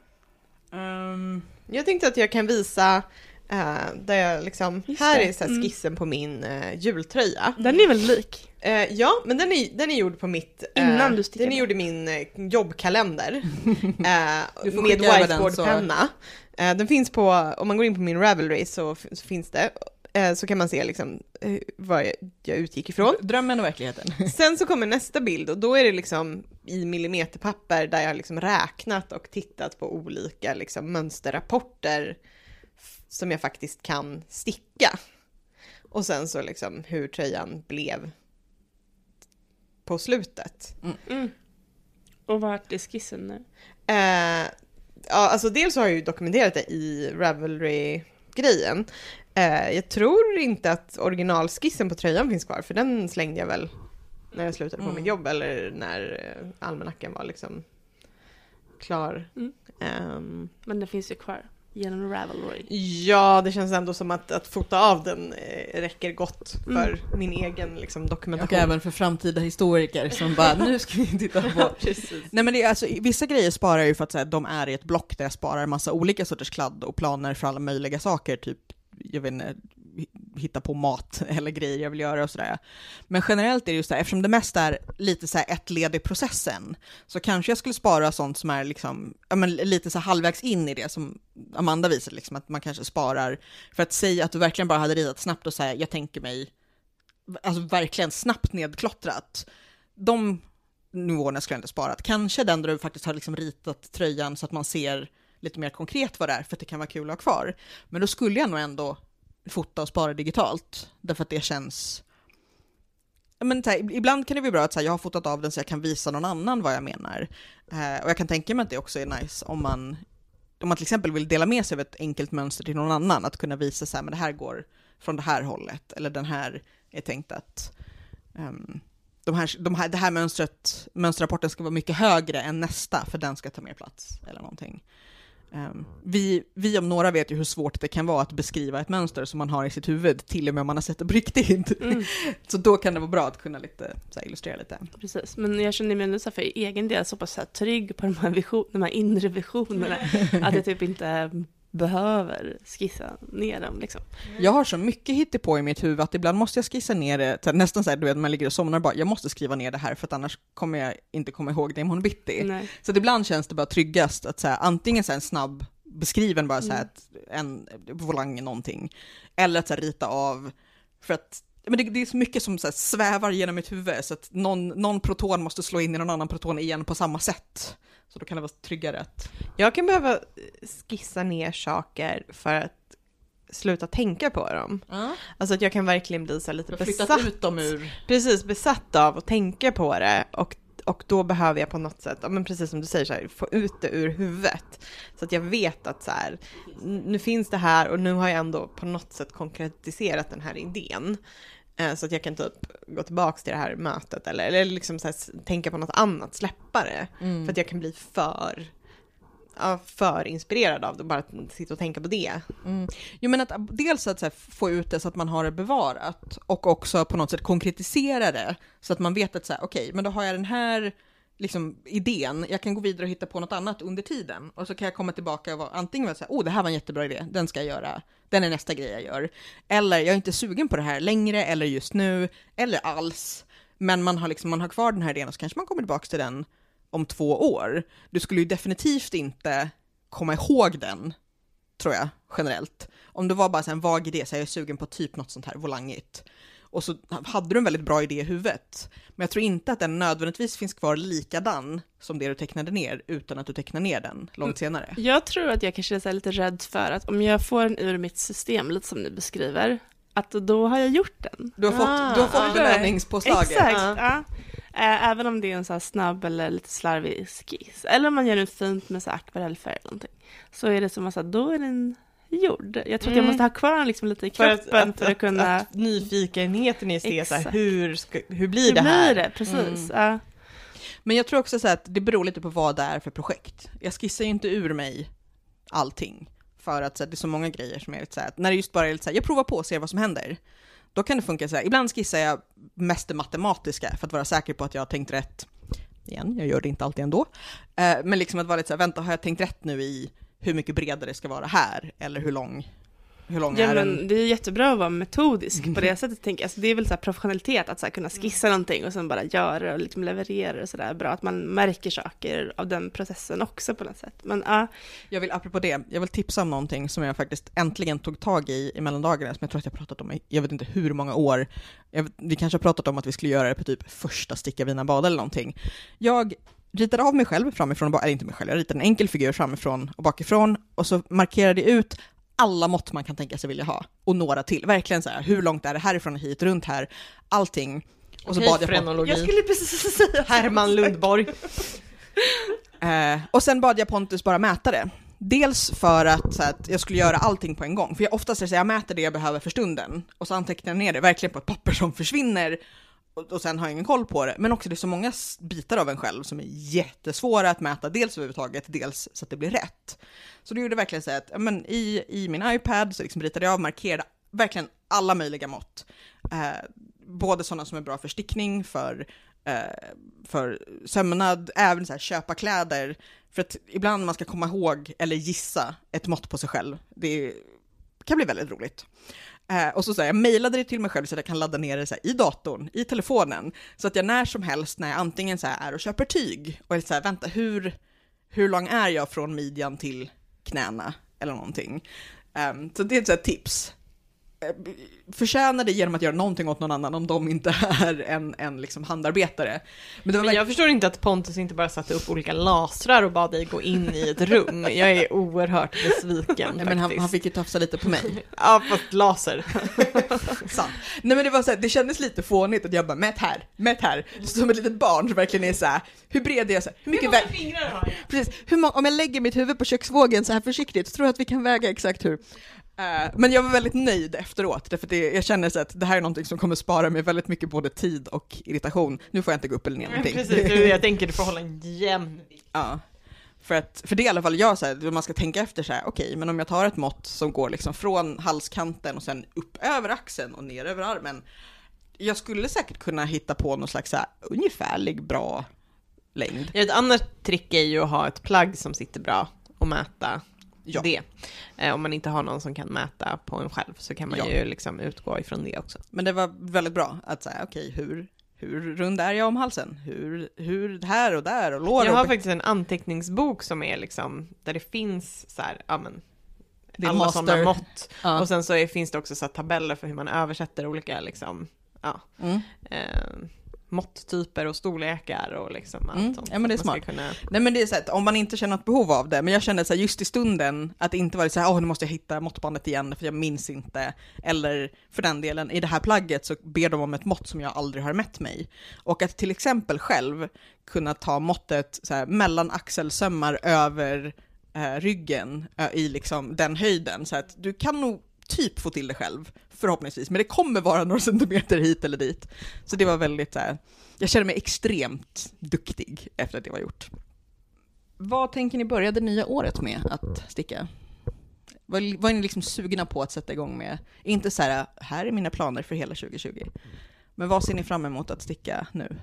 Ehm, Jag tänkte att jag kan visa eh, där jag liksom, här det. är så här Mm. skissen på min uh, jultröja. Den är väldigt lik. Eh, ja, men den är, den är gjord på mitt... eh, Innan du stickade. Den är gjord i min eh, jobbkalender. eh, med över den, whiteboardpenna. Eh, den finns på, om man går in på min Ravelry så, så finns det. Eh, så kan man se liksom vad jag, jag utgick ifrån. Drömmen och verkligheten. Sen så kommer nästa bild och då är det liksom i millimeterpapper där jag liksom räknat och tittat på olika liksom mönsterrapporter som jag faktiskt kan sticka. Och sen så liksom hur tröjan blev på slutet. Mm. Och vart är skissen nu? Eh, ja, alltså dels har jag ju dokumenterat det i Ravelry-grejen. Eh, jag tror inte att originalskissen på tröjan finns kvar, för den slängde jag väl när jag slutade på Mm. mitt jobb eller när eh, almanackan var liksom klar. Mm. Ehm, Men den finns ju kvar genom Ravelry. ja, det känns ändå som att, att fota av den eh, räcker gott för Mm. min egen liksom, Och dokumentation. även för framtida historiker som bara, nu ska vi titta på Ja. Nej men det alltså, vissa grejer sparar jag ju för att så här, de är i ett block där jag sparar massa olika sorters kladd och planer för alla möjliga saker, typ, jag vet inte, hitta på mat eller grejer jag vill göra och sådär. Men generellt är det just så här, eftersom det mest är lite så här ett led i processen, så kanske jag skulle spara sånt som är liksom, ja men lite så här halvvägs in i det som Amanda visade, liksom, att man kanske sparar, för att säga att du verkligen bara hade ritat snabbt och säga, jag tänker mig, alltså verkligen snabbt nedklottrat, de nivåerna skulle jag inte sparat. Kanske den där du faktiskt har liksom ritat tröjan så att man ser lite mer konkret vad det är, för att det kan vara kul att ha kvar. Men då skulle jag nog ändå fota och spara digitalt, därför att det känns... Men, här, ibland kan det bli bra att så här, jag har fotat av den så jag kan visa någon annan vad jag menar. Eh, och jag kan tänka mig att det också är nice om man, om man till exempel vill dela med sig av ett enkelt mönster till någon annan, att kunna visa så här, men det här går från det här hållet, eller den här är tänkt att um, de här, de här, det här mönstret, mönsterrapporten ska vara mycket högre än nästa, för den ska ta mer plats, eller någonting. Ehm, vi, vi om några vet ju hur svårt det kan vara att beskriva ett mönster som man har i sitt huvud, till och med om man har sett det på riktigt. Mm. Så då kan det vara bra att kunna lite, så här, illustrera lite. Precis, men jag känner mig så här för egen del så pass så här trygg på de här, vision, de här inre visionerna att jag typ inte behöver skissa ner dem. Liksom. Jag har så mycket hittepå i mitt huvud att ibland måste jag skissa ner det, nästan så här, du vet, man ligger och somnar och bara, jag måste skriva ner det här för att annars kommer jag inte komma ihåg det imorgon bitti. Nej. Så att ibland känns det bara tryggast att så här, antingen så här, en snabb beskriven bara så här, Mm. en volang någonting, eller att så här, rita av, för att men det, det är så mycket som så här, svävar genom mitt huvud, så att någon, någon proton måste slå in i någon annan proton igen på samma sätt. Så då kan det vara tryggare att... Jag kan behöva skissa ner saker för att sluta tänka på dem. Alltså att jag kan verkligen bli så lite besatt. ut dem ur... Precis, besatt av att tänka på det och, och då behöver jag på något sätt, ja, men precis som du säger, så här, få ut det ur huvudet. Så att jag vet att så här, nu finns det här och nu har jag ändå på något sätt konkretiserat den här idén. Eh, Så att jag kan typ gå tillbaka till det här mötet eller, eller liksom så här, tänka på något annat, släppa det. Mm. För att jag kan bli för, ja, för inspirerad av det, bara att sitta och tänka på det. Mm. Jo men att dels att här, få ut det så att man har det bevarat och också på något sätt konkretisera det så att man vet att så här, okej, men då har jag den här liksom, idén, jag kan gå vidare och hitta på något annat under tiden och så kan jag komma tillbaka och vara antingen vara så här, oh det här var en jättebra idé, den ska jag göra, den är nästa grej jag gör, eller jag är inte sugen på det här längre eller just nu eller alls, men man har liksom, man har kvar den här idén och så kanske man kommer tillbaka till den om två år. Du skulle ju definitivt inte komma ihåg den tror jag, generellt. Om det var bara så här en vag idé, så här, jag är sugen på typ något sånt här volangigt. Och så hade du en väldigt bra idé i huvudet. Men jag tror inte att den nödvändigtvis finns kvar likadan som det du tecknade ner, utan att du tecknar ner den långt senare. Jag tror att jag kanske är lite rädd för att om jag får den ur mitt system, lite som ni beskriver, att då har jag gjort den. Du har fått, Ah, du har fått ah. belöningspåslaget. Exakt, ja. Eh, Även om det är en så här snabb eller lite slarvig skiss. Eller om man gör den fint med så akvarellfärg eller någonting. Så är det som att då är den gjord. Jag tror att jag Mm. måste ha kvar den liksom lite i För kroppen att, för att, kunna... att nyfikenheten i det, så här, hur, ska, hur blir hur det här? blir det? Precis. Mm. Ja. Men jag tror också så att det beror lite på vad det är för projekt. Jag skissar ju inte ur mig allting. För att så här, det är så många grejer som är lite så här, att när det just bara är lite så här, jag provar på och ser vad som händer. Då kan det funka så här, ibland skissar jag mest det matematiska för att vara säker på att jag har tänkt rätt. Igen, jag gör det inte alltid ändå. Eh, men liksom att vara lite så här, vänta, har jag tänkt rätt nu i hur mycket bredare det ska vara här? Eller hur lång, hur lång Ja, är den? men det är jättebra att vara metodisk på det sättet. Tänker jag. Alltså, det är väl så professionalitet att så kunna skissa någonting och sen bara göra och liksom leverera och sådär bra. Att man märker saker av den processen också på något sätt. Men ja, Jag vill, apropå det, jag vill tipsa om någonting som jag faktiskt äntligen tog tag i i mellandagarna, som jag tror att jag pratat om i, jag vet inte hur många år. Vet, vi kanske har pratat om att vi skulle göra det på typ första sticka vina bad eller någonting. Jag ritade av mig själv framifrån, eller inte mig själv, jag ritade en enkel figur framifrån och bakifrån och så markerade jag ut alla mått man kan tänka sig vilja ha och några till. Verkligen så här, hur långt är det härifrån och hit, runt här, allting. Och så Okej, bad jag på, frenologi. jag skulle precis säga Herman Lundborg. Eh, och sen bad jag Pontus bara mäta det. Dels för att, så att jag skulle göra allting på en gång, för jag oftast är så här, jag mäter det jag behöver för stunden, och så antecknar jag ner det verkligen på ett papper som försvinner, och, och sen har jag ingen koll på det. Men också det är så många bitar av en själv som är jättesvåra att mäta, dels överhuvudtaget, dels så att det blir rätt. Så då gjorde jag verkligen så att, ja, men i, i min iPad så liksom ritade jag av, markerade verkligen alla möjliga mått. Eh, både sådana som är bra för stickning, för eh, för sömnad, även så här, köpa kläder. För att ibland man ska komma ihåg eller gissa ett mått på sig själv. Det kan bli väldigt roligt. Eh, och så, så här, jag mejlade det till mig själv så att jag kan ladda ner det så här, i datorn, i telefonen. Så att jag när som helst när jag antingen så här, är och köper tyg och är så här, vänta, hur, hur lång är jag från midjan till knäna eller någonting. Ehm, så det är ett så här tips. Förtjänar det genom att göra någonting åt någon annan om de inte är en, en liksom handarbetare. Men Men jag förstår inte att Pontus inte bara satte upp olika lasrar och bad dig gå in i ett rum. Jag är oerhört besviken Nej, men han, han fick ju tafsa lite på mig. Ja, fast laser. Sant. Nej men det var så här, det kändes lite fånigt att jag bara mät här, mät här. Som ett litet barn som verkligen är så här, hur bred är jag? Så här, hur mycket vä- fingrar har jag? Precis, hur många, om jag lägger mitt huvud på köksvågen så här försiktigt, så tror jag att vi kan väga exakt hur. Eh, men jag var väldigt nöjd efteråt, därför att det, jag känner så att det här är någonting som kommer spara mig väldigt mycket både tid och irritation. Nu får jag inte gå upp eller ner någonting. Precis, jag tänker, du får hålla en jämn. Ja. För, att, för det är i alla fall jag, så här, man ska tänka efter så här, okej, men om jag tar ett mått som går liksom från halskanten och sen upp över axeln och ner över armen. Jag skulle säkert kunna hitta på någon slags så här, ungefärlig bra längd. Ett annat trick är ju att ha ett plagg som sitter bra och mäta Ja. det. Eh, om man inte har någon som kan mäta på en själv så kan man Ja. ju liksom utgå ifrån det också. Men det var väldigt bra att säga, okej, hur, hur rund är jag om halsen? Hur, hur här och där och lår Jag har faktiskt en anteckningsbok som är liksom, där det finns så här, ja men, alla sådana mått. Ja. Och sen så är, finns det också så tabeller för hur man översätter olika liksom, ja, Mm. eh, måtttyper och storlekar och liksom allt Mm, sånt. ja, men det är smart. Kunna... Nej men det är så att om man inte känner något behov av det, men jag kände så här, just i stunden att det inte var så här, åh nu måste jag hitta måttbandet igen för jag minns inte. Eller för den delen, i det här plagget så ber de om ett mått som jag aldrig har mätt mig. Och att till exempel själv kunna ta måttet så här, mellan axelsömmar över eh, ryggen i liksom den höjden. Så att du kan nog typ få till det själv, förhoppningsvis, men det kommer vara några centimeter hit eller dit. Så det var väldigt så här, jag känner mig extremt duktig efter att det var gjort. Vad tänker ni börja det nya året med att sticka? Vad, vad är ni liksom sugna på att sätta igång med? Inte så här, här är mina planer för hela 2020. Men vad ser ni fram emot att sticka nu?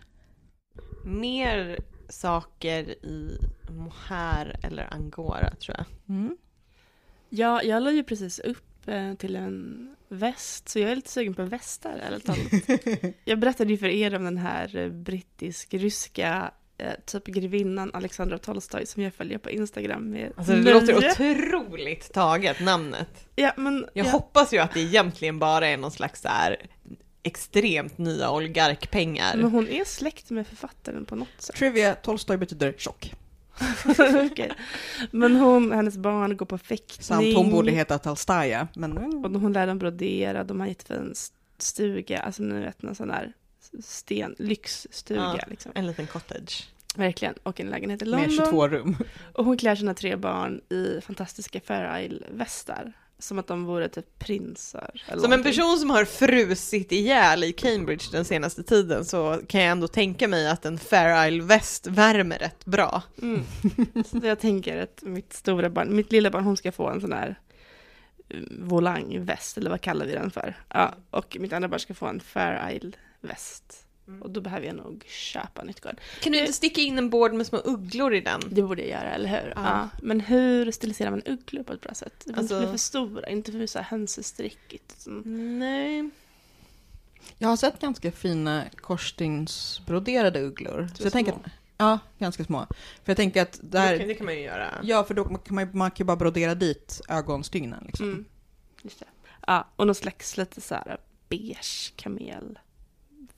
Mer saker i mohair eller angora tror jag. Mm. Ja, jag la ju precis upp eh, till en väst, så jag är lite sugen på västar talat. Jag berättade ju för er om den här eh, brittisk-ryska eh, typ grevinnan Alexandra Tolstoj som jag följer på Instagram med Alltså det nöje. låter otroligt taget namnet. Ja, men Jag ja, hoppas ju att det egentligen bara är någon slags så här extremt nya oligarkpengar. men hon är släkt med författaren på något sätt. Trivia, Tolstoj betyder tjock. Men hon, hennes barn går på fäktning. Samt hon borde heta Tolstaja, men Och hon lär dem brodera, de har en jättefin stuga, alltså nu vet någon sån där sten, lyxstuga Ja. liksom. En liten cottage. Verkligen. Och en lägenhet i med London. 22 rum. Och hon klär sina tre barn i fantastiska Fair Isle-västar. Som att de vore typ prinsar. eller Som en någonting. person som har frusit ihjäl i Cambridge den senaste tiden så kan jag ändå tänka mig att en Fair Isle-väst värmer rätt bra. Mm. Så jag tänker att mitt stora barn, mitt lilla barn, hon ska få en sån här eh, volangväst, eller vad kallar vi den för? Ja, och mitt andra barn ska få en Fair Isle-väst. Mm. Och då behöver jag nog köpa nytt garn. Kan du inte sticka in en board med små ugglor i den? Det borde jag göra, eller hur? Ja. Ja. Men hur stiliserar man ugglor på ett bra sätt? Det Alltså- inte bli för stora, inte för så här hönsestrickigt. utan- Nej. Jag har sett ganska fina korsstygnsbroderade ugglor. Så Så jag tänker små. att, ja, ganska små. För jag tänker att där, Det kan man ju göra. ja för då kan man, man kan ju bara brodera dit ögonstygnen liksom. Mm. Just det. Ja, och någon slags lite så här beige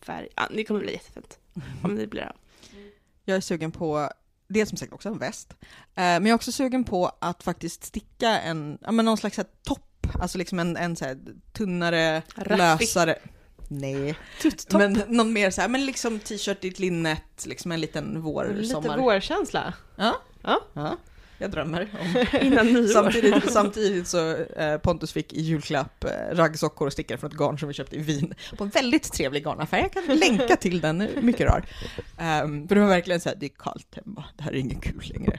kamelfärg. Ja, det kommer bli jättefint. Om det blir av. Jag är sugen på, det är som sagt också en väst, eh, men jag är också sugen på att faktiskt sticka en, ja men någon slags här topp, alltså liksom en, en så här tunnare, Raffig. lösare, nej, Tutt-topp. men någon mer så här, men liksom t-shirt i ett linnet, liksom en liten vår, Lite sommar. vårkänsla. Ja, Ja. ja, jag drömmer om Innan nyår. Samtidigt, samtidigt så eh, Pontus fick i julklapp eh, raggsockor och stickor från ett garn som vi köpte i Wien på en väldigt trevlig garnaffär. Jag kan länka till den, mycket rar. Um, för det var verkligen så här, det är kallt hemma, det här är ingen kul längre.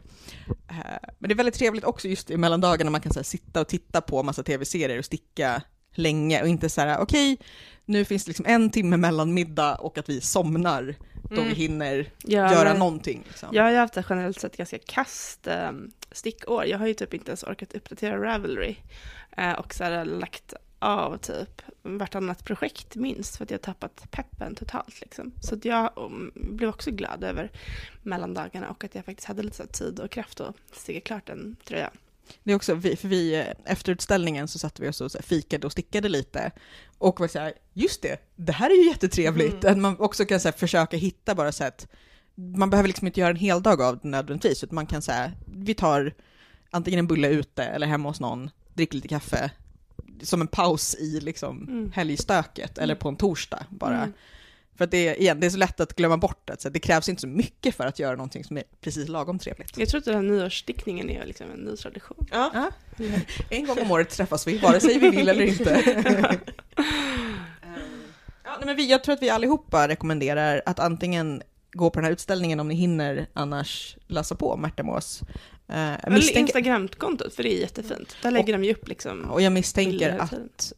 Eh, men det är väldigt trevligt också just i mellandagarna man kan så här, sitta och titta på massa tv-serier och sticka länge och inte så här, okej, nu finns det liksom en timme mellan middag och att vi somnar då Mm. vi hinner Ja, göra men- någonting. Liksom. Jag har ju haft ett generellt sett ganska kast eh, stickår. Jag har ju typ inte ens orkat uppdatera Ravelry. Eh, och så här lagt av typ vartannat projekt minst för att jag har tappat peppen totalt liksom. Så att jag um, blev också glad över mellandagarna och att jag faktiskt hade lite tid och kraft att sticka klart en tröja. Det är också vi, för vi, eh, efter utställningen så satte vi oss och så fikade och stickade lite. Och var så här, just det, det här är ju jättetrevligt. Mm. Att man också kan så här, försöka hitta bara så att man behöver liksom inte göra en hel dag av det nödvändigtvis, utan man kan säga, vi tar antingen en bulle ute eller hemma hos någon, dricker lite kaffe, som en paus i liksom Mm. helgstöket, eller på en torsdag bara. Mm. För att det, är- igen, det är så lätt att glömma bort det, så det krävs inte så mycket för att göra någonting som är precis lagom trevligt. Jag tror att den här nyårsstickningen är liksom en ny tradition. Ja. Ja. En gång om året träffas vi, vare sig vi vill eller inte. ja, nej, men vi, jag tror att vi allihopa rekommenderar att antingen gå på den här utställningen om ni hinner, annars läsa på Märtamås. Uh, Eller Instagramkontot, för det är jättefint. Där lägger de ju upp liksom och jag misstänker att.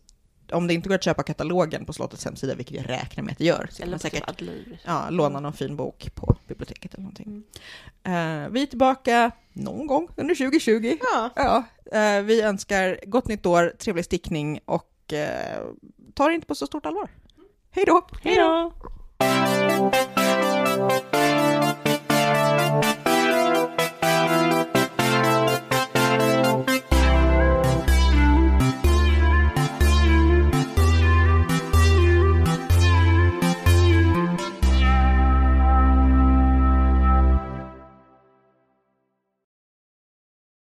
Om det inte går att köpa katalogen på slottets hemsida, vilket jag räknar med att det gör, så kan Eller man säkert ja, låna någon fin bok på biblioteket eller någonting. Mm. Eh, vi är tillbaka någon gång under 2020. Ja, Ja, eh, vi önskar gott nytt år, trevlig stickning och eh, ta det inte på så stort allvar. Hej då! Hej då!